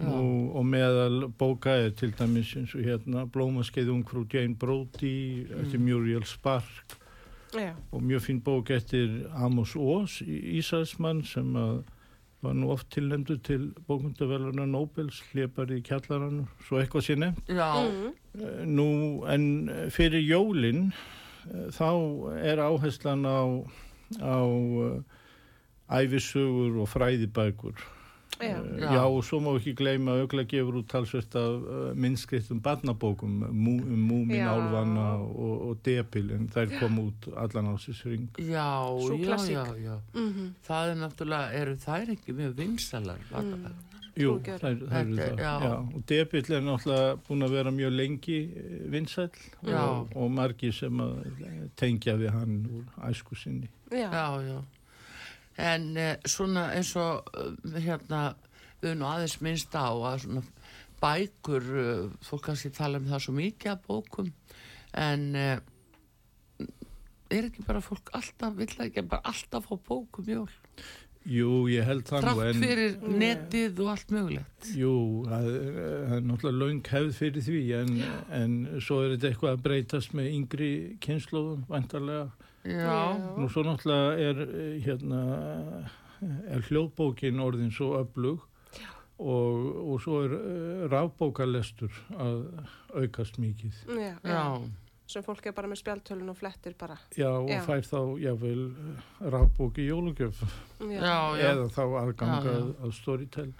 og, og meðal bóka er til dæmis eins og hérna Blómaskeið ungfrú Jane Brody eftir Muriel Spark. Já, og mjög fín bók eftir Amos Oz Ísælsmann sem að var nú oft tilnefndur til bókundaveluna Nobels hljepari í kjallarann svo eitthvað nefnt. Já, Eh, Nú, en fyrir jólin eh, þá er áherslan á, á uh, æfisugur og fræðibækur. Já, Eh, Já. Já, og svo má ekki gleyma að aukla gefur út talsvert af uh, minnskrittum barnabókum mú, um múmin Já. álfana og, og depil en þær kom út allan ásisring. já, Sú já, klassík. já, já. Mhm. Það er náttúrulega, eru þær ekki mjög vinsalar, mm. Jú, þær, þær eru er- það. já. Já. Og depill er náttúrulega búin að vera mjög lengi eh, vinsæll Já. og, og margi sem að eh, tengja við hann úr æsku sinni. já, Já, já. En eh, svona eins og uh, hérna, við nú aðeins minnst á að svona bækur, uh, fólk kannski tala um það svo mikið af bókum, en er ekki bara fólk alltaf, vill ekki bara alltaf fá bókum jól? Jú, ég held það nú Trátt fyrir netið og allt mögulegt. Jú, það er, náttúrulega laung hefð fyrir því en, en svo er þetta eitthvað að breytast með yngri kynnslóðum, vantarlega. Já, Nú svo náttúrulega er, eh, hérna, er hljóðbókin orðin svo öflug og, og svo er uh, rafbókalestur að aukast mikið. já, já. Sem fólk er bara með spjaltölun og flettir bara. Já, og Já. fær þá jáfnvel eh, rafbók í jólugjöf Já, já, já. eða þá aðgang Já, að, Storytel.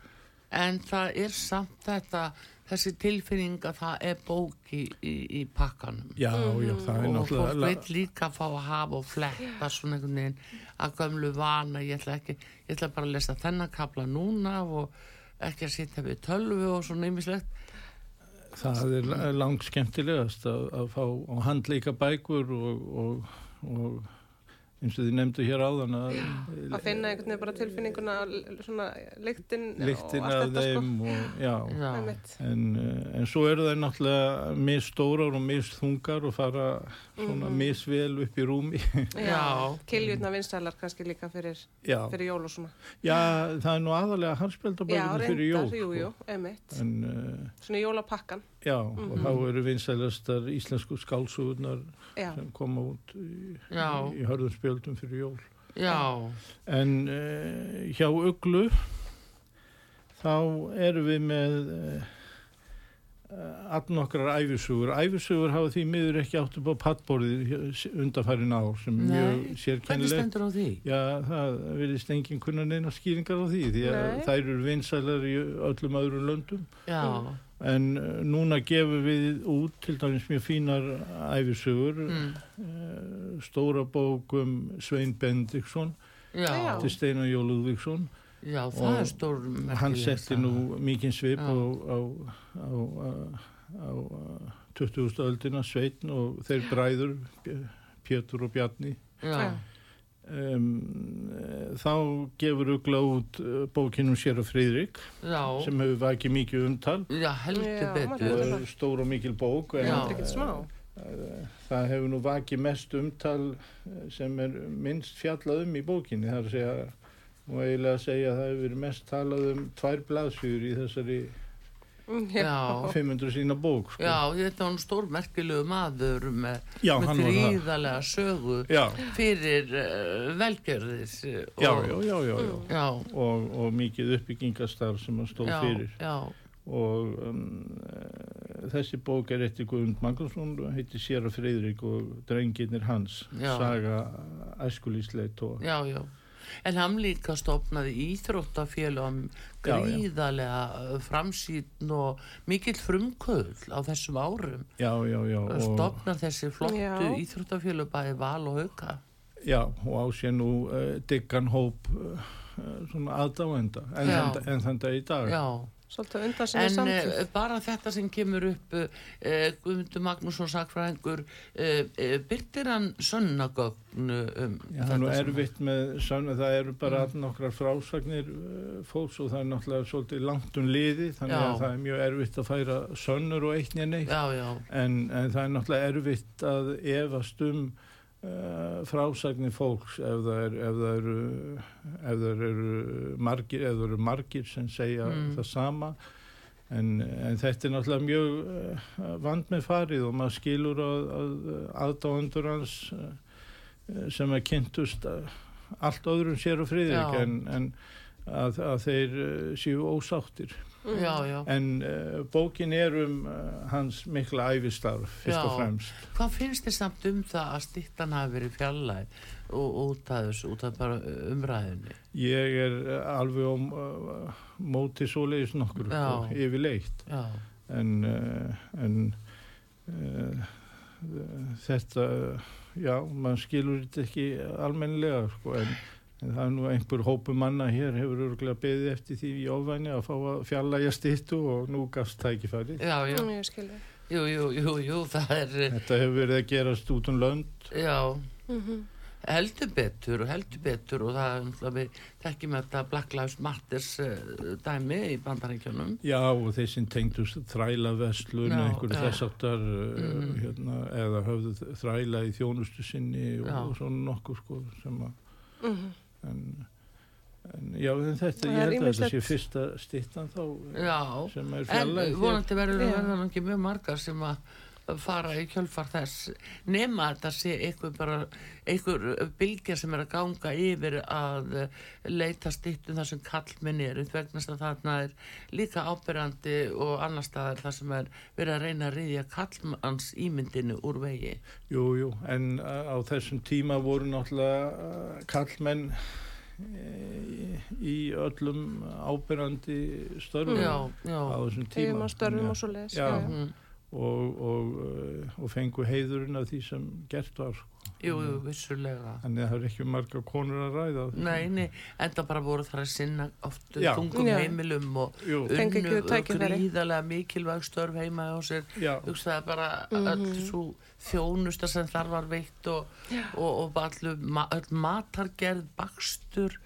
En það er samt þetta, þessi tilfinning að það er bók í, í, í pakkanum. Já, já, það er og fólk náttúrulega... veit líka að fá að hafa og fletta svona einhvern veginn að gömlu vana, ég ætla ekki ég ætla bara að lesa þennan kapla núna og ekki að sitja við tölvu og svona ýmislegt Það er langt skemmtilegast að, að fá handleika bækur og, og, og eins og þið nefndu hér áðan að Að finna einhvern veginn bara tilfinninguna, svona lyktin lyktin og af þetta þeim sko. og já. já. En, eh, en svo eru það náttúrulega misstórar og missþungar og fara svona missvel upp í rúmi. Já. Kiljutna vinsælar kannski líka fyrir, já. fyrir jól og svona. já, það er nú aðalega Já, harspildabækurinn fyrir jól. reyndar, jú, sko. jú, einmitt. En uh, Svona jólapakkan, já, og þá eru vinsælastar íslensku skálsugurnar já. sem koma út í, í hörðum spjöldum fyrir jól. já, En uh, hjá Uglu þá erum við með uh, allnokkrar æfisugur. Æfisugur hafa því miður ekki átt upp á pattborðið undarfærin ár sem er Nei. mjög hvernig sérkennilegt. stendur á því? Já, það virðist engin kunna neina skýringar á því því að Nei. þær eru vinsælar í öllum öðrum löndum. Já, En uh, núna gefum við út til dæmis mjög fínar æfisugur, mm. uh, stóra bókum Svein Bendikson já, til Steinar Jólúðvíksson já, það er stór hann merkilegt setti nú mikinn svip á, á, á, á, á 20. öldina Sveitn og þeir bræður Pétur og Bjarni. Já, um, þá gefur Ugla út uh, bókinum sér og Friðrik já, sem hefur vakið mikið umtal. Já, heldur og betur. stór og mikil bók en, eh, það hefur nú vakið mest umtal eh, sem er minnst fjallað um í bókinni. Að segja, nú eiginlega að segja að það hefur verið mest talað um tvær blaðsjur í þessari Já. 500 sína bók. Sko. Já, þetta var stórmerkilegu maður með, Já, með gríðarlega sögu Já, fyrir uh, velgjörðis uh, já, og- já, já, já, já. já, Og, og mikið uppbyggingastarf sem hann stóð já, fyrir. já, og um, uh, þessi bók er eftir Guðund Magnússon heitir Séra Freyðrik og drengirnir hans Já. saga æskulísleit og já, já. En hann líka stopnaði íþróttafélagum gríðarlega uh, framsýn og mikill frumkvöld á þessum árum. já, já, já, og, Stopnar þessi flottu íþróttafélag bæði val og hauka. já, og á sér nú uh, diggan hóp uh, uh, svona aðdáenda en, Já. þann, en þann dag í dag Já. Svolítið undan sinni En samtíð. uh, bara þetta sem kemur upp uh, Guðmundur Magnússon sakfræðingur uh, uh, byrtir hann sönnagögn um Já, það er nú þetta sem- erfitt með sannu, það eru bara mm. nokkrar frásagnir uh, fólks og það er náttúrulega svolítið langt um liði þannig Já. að það er mjög erfitt að færa sönnur og eitt nýja neitt Já, já, en, en það er náttúrulega erfitt að efast um frásagnir fólks ef það, er, ef, það eru, ef það eru margir eru margir sem segja Mm. það sama en, en þetta er náttúrulega mjög uh, vand með farið og maður skilur að, að aðdáendur hans uh, sem er kynntust allt öðrum sér og friðrik Já. en, en að, að þeir séu ósáttir já, já. En uh, bókin er um uh, hans mikla æfistarf, fyrst og fremst. Hvað finnst þið samt um það að stittan hafi verið fjallæg og út af þessu, út af bara uh, umræðinni? Ég er alveg á uh, móti svoleiðis nokkur, Já. sko, yfirleitt. Já, En, uh, en uh, þetta, já, maður skilur þetta ekki almennilega, sko, en, en það er nú einhver hópu manna hér hefur örgulega beðið eftir því í ofvæni að fá að fjallæja stittu og nú gafst tækifæri. já, já, Mm, Ég skilði. jú, jú, jú, jú, það er, uh, Þetta hefur verið að gerast út um lönd. já, Mhm. heldur betur og heldur betur og það er náttúrulega við þekkjum þetta Black Lives Matters uh, dæmi í bandaríkjunum. Já, og þeir sem tengdust þræla vestlun, Já, einhverju já. þess áttar Mhm. hérna, eða höfðu þræla í þjónustu sinni og, Já. og svona nokkuð sko sem að Mhm. En, en já, en þetta, Það ég er held að þetta sé fyrsta stittan þá Já, sem er en fjallæg hér. vonandi verður að Já. verða nú ekki mjög margar sem að fara í kjölfar þess nema að þetta sé einhver bara einhver bylgja sem er að ganga yfir að eh, leita stittum þar sem kallminn er vegna þess að þarna er líka ábyrjandi og annar staðar þar sem er verið að reyna að riðja kallmanns ímyndinu úr vegi Jú, jú, en uh, á þessum tíma voru náttúrulega uh, kallmenn eh, í öllum ábyrrandi störfum já, já, á þessum tíma. Störfum. Já. Mm, og, og, uh, og fengu heiðurinn af því sem gert var sko. jú, jú, vissulega þannig að það er ekki marga konur að ræða Nei, nei, enda bara voru þar að sinna oft Já. þungum Já. heimilum og Jú, unnu tækifæri. gríðarlega mikilvæg störf heima á sér já, hugsaði bara Mhm. öll svo þjónusta sem þar var veitt og, og, og öll matargerð, bakstur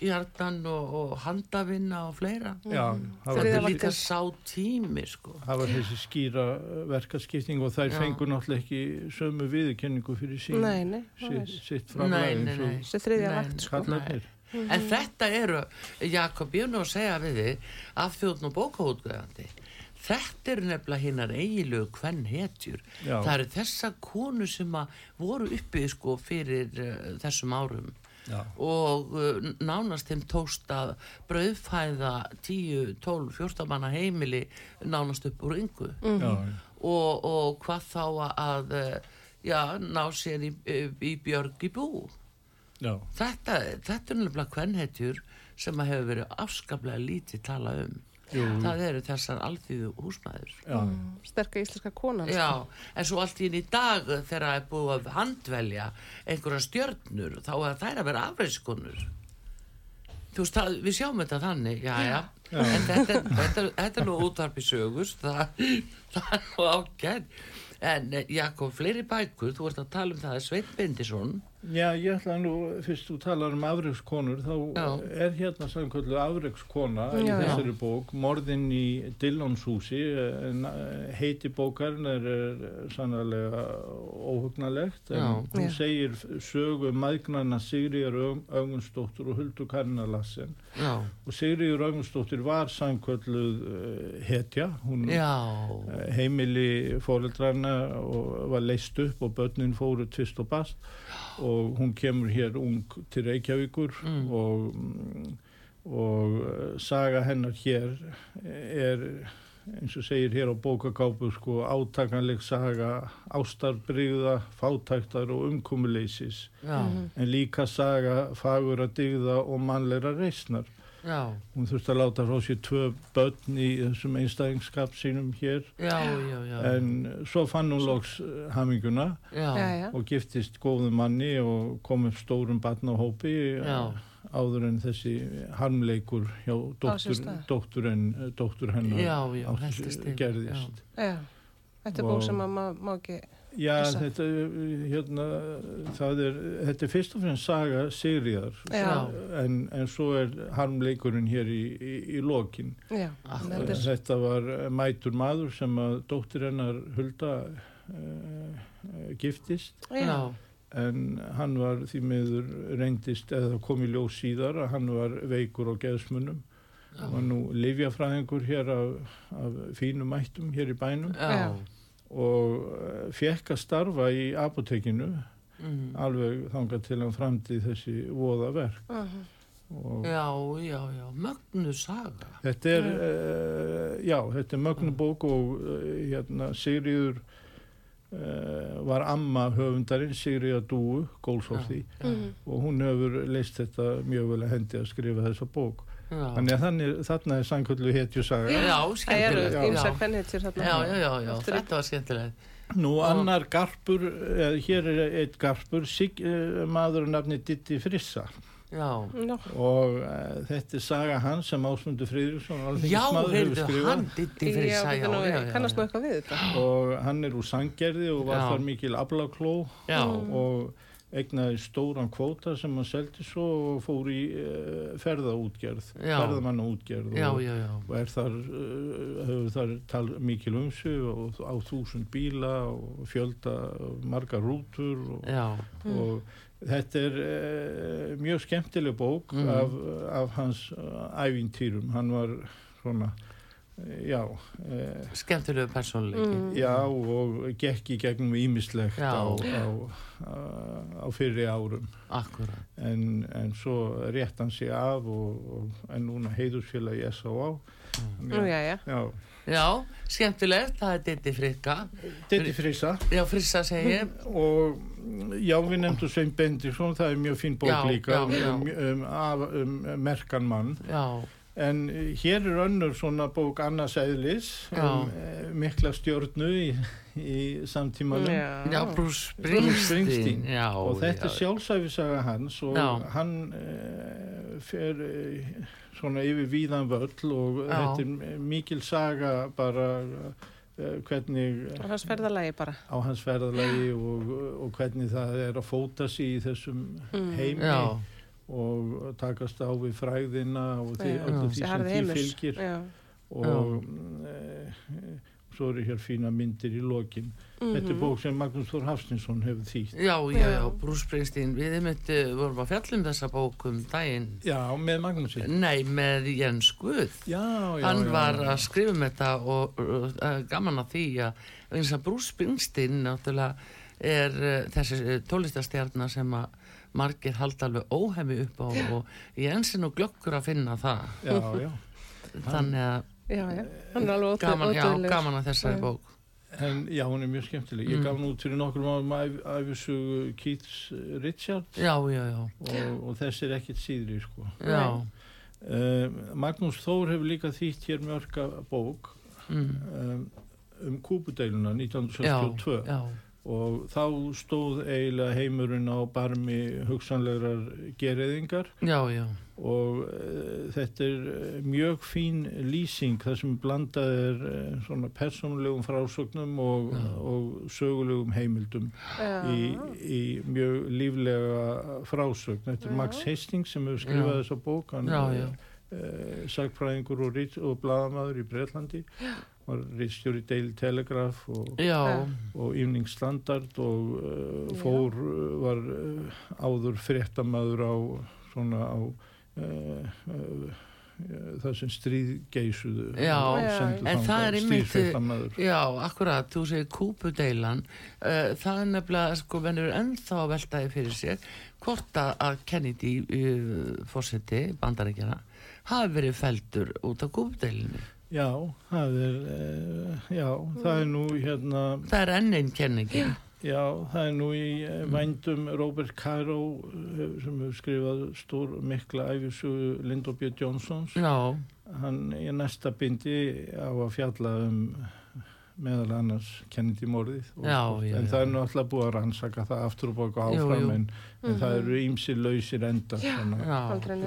hjartan og, og handavinna og fleira. Já það, var þetta er þessi, líka sá tími sko. Það var þessi skýra uh, verkaskipting og þær Já. fengu náttúrulega ekki sömu viðurkenningu fyrir sín Nei, nei, sitt, sitt og vakt, sko. kallarnir En þetta eru, Jakob, ég er nú að segja við þig af þjóðn og bókaútgæðandi þetta eru nefnilega hinnar eigilegu hvern hetjur Já. það eru þessar konu sem að voru uppi sko fyrir uh, þessum árum já, og uh, nánast þeim tókst að brauðfæða 10, 12, 14 manna heimili nánast upp úr yngu já, og, og hvað þá að uh, já, ná sér í, í björg í bú. Já, þetta, þetta er nefnilega kvennhetjur sem að hefur verið afskaplega lítið tala um jú, það eru þessar alþýðu húsmaður já, Sterka íslenska konan. sko. Já, en svo allt í einu í dag þegar það er búið að handvelja einhverja stjörnur þá er þær að vera afreiskonur. Þú veist, það, við sjáum þetta þannig já, já, en þetta, er- þetta, er- þetta er nú útvarpi sögust það, það er nú ágæð en eh, Jakob, fleiri bækur þú ert að tala um það að Sveit Bindisson Já, ég ætla nú, fyrst þú talar um afreikskonur, þá Já. er hérna samkvöldu afreikskona í þessari bók, Morðin í Dillonshúsi, eh, heiti bókarinn er, er sannlega óhugnalegt, en Já. hún Já. segir sögu mægnana Sigriðar Augunsdóttur og Huldu Karina Lassen já, og Sigriður Augunsdóttir var samkvölduð uh, hetja, hún já, eh, heimili fóreldrarna og var leist upp og börnin fóru tvist og bast og hún kemur hér ung til Reykjavíkur Mm. og, og eh, saga hennar hér er eins og segir hér á bókakápu sko átakanleg saga ástarbrigða, fátæktar og umkomuleysis. Já, en líka saga fagur að digða og mannleira reisnar já, hún þurfti að láta frá sér tvö börn í þessum einstæðingskap sínum hér. Já, já, já, en svo fann hún loks eh, haminguna og giftist góðum manni og kom upp stórum barnahópi eh, Já. áður en þessi harmleikur hjá en, dóttur hennar gerðist. Já, þetta er bók sem að maður má ekki Já, þetta, hérna, það er, þetta er fyrst og fremst saga Sigriðar en, en svo er harmleikurinn hér í, í, í lokin. Þetta Þetta var mætur maður sem að dóttir hennar Hulda uh, giftist. Já, en hann var því miður reyndist eða kom í ljós síðar að hann var veikur á geðsmunum. Var nú livjafræðingur hér af, af fínum mættum hér í bænum. Já, og uh, fekk að starfa í apotekinu mm. alveg þangað til hann framdi þessi voða verk Mhm. og já, já, já, mögnu saga, Þetta er, uh, já, þetta er mögnubók og uh, hérna Sigriður uh, var amma höfundarinn Sigriða Dúu, Gólsótti já, og hún hefur leist þetta mjög vel að hendi að skrifa þessa bók. Já, Þannig að þannig, þarna er sannkvöldu hetju saga. já, Það eru skemmtilegt, ymsa já, kvennhetjur þarna. já, já, já, já, Aftur í- þetta var skemmtilegt, Nú annar garpur, eh, hér er eitt garpur, sig, eh, maður að nafni Ditti Frissa. Já, og uh, þetta er saga hans sem Ásmundur Friðriksson, já, alþingismadur, hefur heyrðu, skrifað. hann ditti fyrir já, nú, já, já, kannast nú eitthvað við þetta. og hann er úr Sanggerði og var þar mikil aflakló. Já, og egnaði stóran kvóta sem hann seldi svo og fór í uh, ferðaútgerð, ferðamannaútgerð já, og, já, já, og er þar, uh, hefur þar tal, mikil umsu og á þúsund bíla og fjölda margar rútur og, já, og þetta er uh, mjög skemmtileg bók Mhm. af, af hans ævintýrum, hann var svona, já, uh, skemmtilegu persónleiki, Mm. Já, og gekk í gegnum ímislegt á, á, á, á fyrri árum. akkurat, En, en svo rétt hann sig af og, og en núna heiðursfélag í S.A.A. Nú, já, já. Já, já, skemmtilegt, það er ditti frikka, Ditti Frisa já, frissa segi ég, og já, við nefndum Svein Bendikson, það er mjög fín bók Já, líka já, já. Um, um, af, um merkan mann. já, En hér er önnur svona bók Annars Eðlis, um, eh, mikla stjórnu í, í samtímanum. Já, já, Bruce Springsteen. Springsteen, já, og þetta já, er sjálfsæfisaga hans og Já. hann uh, fer uh, svona yfir víðan völl og Já. þetta er mikil saga bara uh, hvernig Og hans ferðalagi bara. á hans ferðalagi og, og hvernig það er að fóta sig í þessum Mm. heimi já, og takast á við fræðina og því, Já. öllu Já. því sem því fylgir Já. og uh, svo eru hér fína myndir í lokin þetta er Mhm. bók sem Magnús Þór Hafstinsson hefur þýtt já, já, já, Springsteen, við einmitt uh, vorum að fjallum þessa bók um daginn, já, með Magnúsi nei, með Jens Guð, já, já, hann já, var já. að skrifa um þetta og uh, gaman að því að eins að Bruce Springsteen náttúrulega er uh, þessi tólistastjarnar sem að margir halda alveg óhemi upp á og Jens er nú glöggur að finna það. Já, já. þannig að Já, já. Hann er alveg gaman, gaman að þessari bók. En já, hún er mjög skemmtileg. Ég Mm. gaf nú út fyrir nokkrum árum æf- æfisugu Keiths Richards. Já, já, já, og, og þessi er ekkert síðri, sko. já, Uh, Magnús Þór hefur líka þýtt hér mörga bók mm, um, um kúpudeiluna já, 1972 já, og þá stóð eiginlega heimurinn á barmi hugsanlegar gereyðingar já, já, og uh, þetta er eh, mjög fín lýsing þar sem blandað er uh, svona persónulegum frásögnum og, og sögulegum heimildum Já. í, í mjög líflega frásögn. Þetta er Max Hastings sem hefur skrifað Já. þessa bók, hann Já, er já. Uh, sagfræðingur og, og bladamaður í Breitlandi, var rítstjóri Daily Telegraph og, og Evening Standard og uh, fór, uh, var uh, áður fréttamaður á svona á uh, uh, það sem stríð geysuðu Já, en það er einmitt- já, akkurat, þú segir kúpudeilan, uh, það er nefnilega, sko, menn eru ennþá að veltaði fyrir sér hvort að, að Kennedy uh, fórseti, bandaríkjana, hafi verið feldur út af kúpudeilinu. Já, það er, uh, já, það er nú hérna, Það er enn einn kenningin. já, það er nú í uh, vændum Robert Caro uh, sem hefur skrifað stór mikla æfisögu Linda B. Johnsons. Já, Hann í næsta bindi á að fjalla um meðal annars Kennedy morðið. En já. það er náttúrulega búið að rannsaka það aftur og baka Jú, áfram jú. en, en það eru ímsi lausir endar. svona. já.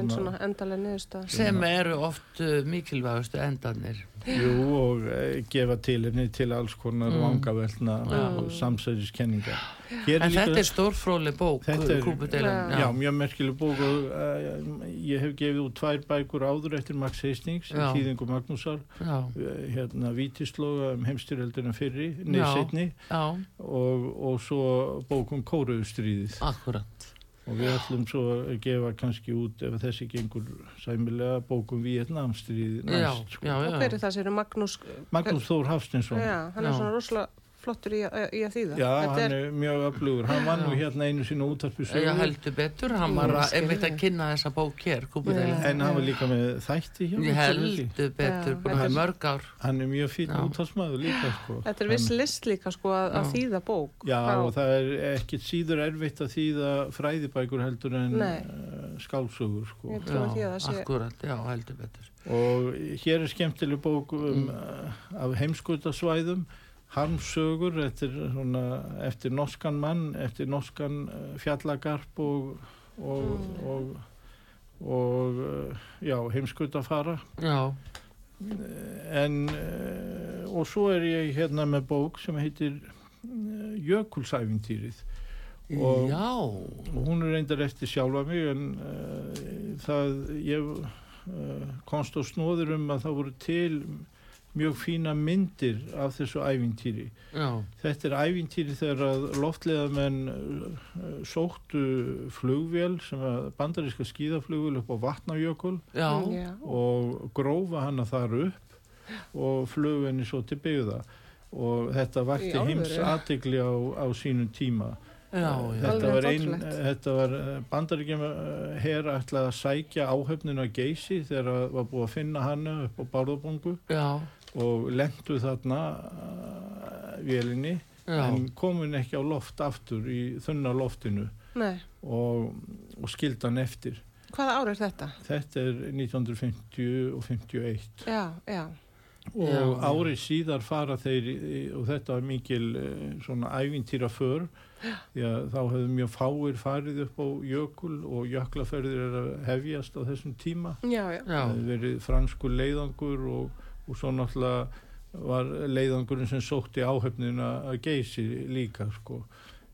Svona endalega niðurstað. Sem eru oft uh, mikilvægustu endanir. Jú, og e, gefa til henni til alls konar Mm. vangavelna og samsæðiskenningar. Hér En líka- þetta er stórfróli bók, er- kúpudeilan. Já, mjög merkileg bók og uh, ég hef gefið út tvær bækur áður eftir Max Hastings, Já. Þýðingu Magnúsar, já, uh, hérna Vítislóga um heimstyrjöldina fyrri, nei Já. setni já, og, og svo bókum Kóruðustríðið akkurat. Og við ætlum svo að gefa kannski út ef þessi gengur sæmilega bókum Vietnamstríðið Já, næst. Sko. já, Og já. hver er það sér Magnús? Magnús Þór Hafstinsson. Já, hann er Já. svona rosalega flottur í, í að þýða. Já, Þetta hann er mjög öflugur. Hann var nú Já. hérna einu sínu útarpi Já, sögur. heldur betur, hann var að, einmitt að kynna þessa bók hér. En hann var líka með þætti hjá heldur betur, Já, búin að hafa er- mörg ár. Hann er mjög fín Já. úttalsmaður líka, sko. Þetta er viss list líka sko að, að Já. þýða bók. Já, og það er ekkit síður erfitt að þýða fræðibækur heldur en Nei. uh, skálsögur, sko. Sé... akkurat, já, heldur betur. Og hér er skemmtileg bók um, mm. af heimskautasvæðum, harmsögur, eftir, svona, eftir norskan mann, eftir norskan uh, fjallagarp og, og, og, og uh, já, heimskautafara. Já, En, uh, og svo er ég hérna með bók sem heitir Jökulsæfintýrið. Og- já, hún er reyndar eftir sjálfa mig en uh, það ég uh, komst á snóður um að það voru til mjög fína myndir af þessu ævintýri. já, Þetta er ævintýri þegar að loftleðamenn uh, sóttu flugvél sem að bandaríska skíðaflugvél upp á Vatnajökul og grófa hana þar upp og flug henni svo til byggða. Og þetta vakti heims aðtegli á, á sínum tíma. já, já, Þetta var, ein, þetta var bandaríkjum her ætlaði að sækja áhöfninu að geysi þegar að var búið að finna hana upp á Bárðabongu já, og lendu þarna uh, vélinni já, en komin ekki á loft aftur í þunna loftinu og, og skildan eftir. Hvaða ár er þetta? Þetta er 1950 og 51 Já, já. og Já, árið síðar fara þeir og þetta var mikil eh, svona ævintýra för því að þá hefðu mjög fáir farið upp á jökul og jöklaferðir er að hefjast á þessum tíma. Það hefði verið franskur leiðangur og, og svo náttúrulega var leiðangurinn sem sótti áhefnina að geysi líka sko.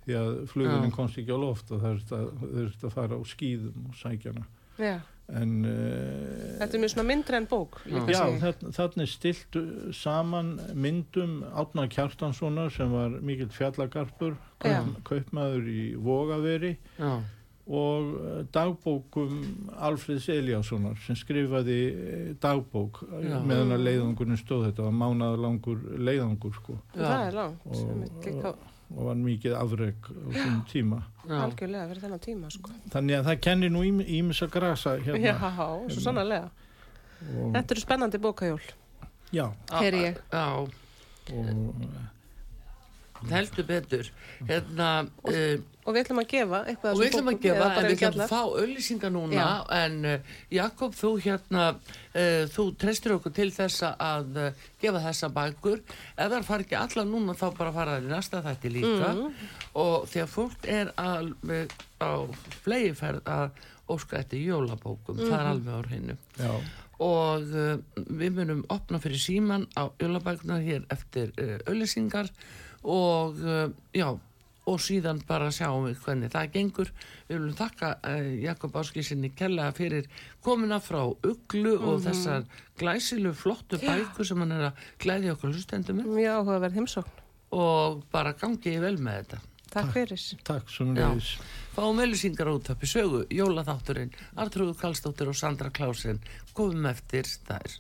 Því að flugurinn komst ekki á loft og það þurfti að fara á skýðum og sækjana já. en uh, Þetta er mjög svona myndri en bók. Já, þarna, er stilt saman myndum Átna Kjartanssonar sem var mikill fjallagarpur, kaup, kaupmaður í Vogaveri. Já, og uh, dagbókum Alfreds Eliassonar sem skrifaði uh, dagbók uh, Já. meðan að leiðangurinn stóð þetta var mánaðalangur leiðangur sko er langt. Og- og var mikið afrek á þessum tíma algjörlega fyrir þennan tíma, sko. þannig að það kennir nú ímis að grasa Já, hérna svo sannarlega. og, Þetta eru spennandi bókajól. já, Heyri ég. já, og heldur betur. Hérna uh, Og við ætlum að gefa eitthvað og við ætlum að gefa en við ætlum að fá auðlýsingar núna Já. en uh, Jakob þú hérna uh, þú treystir okkur til þess að uh, gefa þessa bækur. Ef það fara ekki allar núna þá bara fara það í næsta þætti líka. Mhm. og þegar fólk er að, á flegiferð að óska eftir jólabókum það er Mhm. alveg á hreinu. Já, og uh, við munum opna fyrir síman á jólabæknar hér eftir uh, auðlýsingar og uh, já og síðan bara sjáum við hvernig það gengur. Við viljum þakka uh, Jakob Áskísinni kella fyrir komuna frá Uglu og þessar glæsilu flottu bækur sem hann er að glæði okkur hlustendum með. Mjög áhugaverð heimsókn. og bara gangi vel með þetta. Takk fyrir. takk leiðis. fáum auðlýsingar út uppi sögu jólaþátturinn Artrúður Kallstóttir og Sandra Klásin komum eftir þær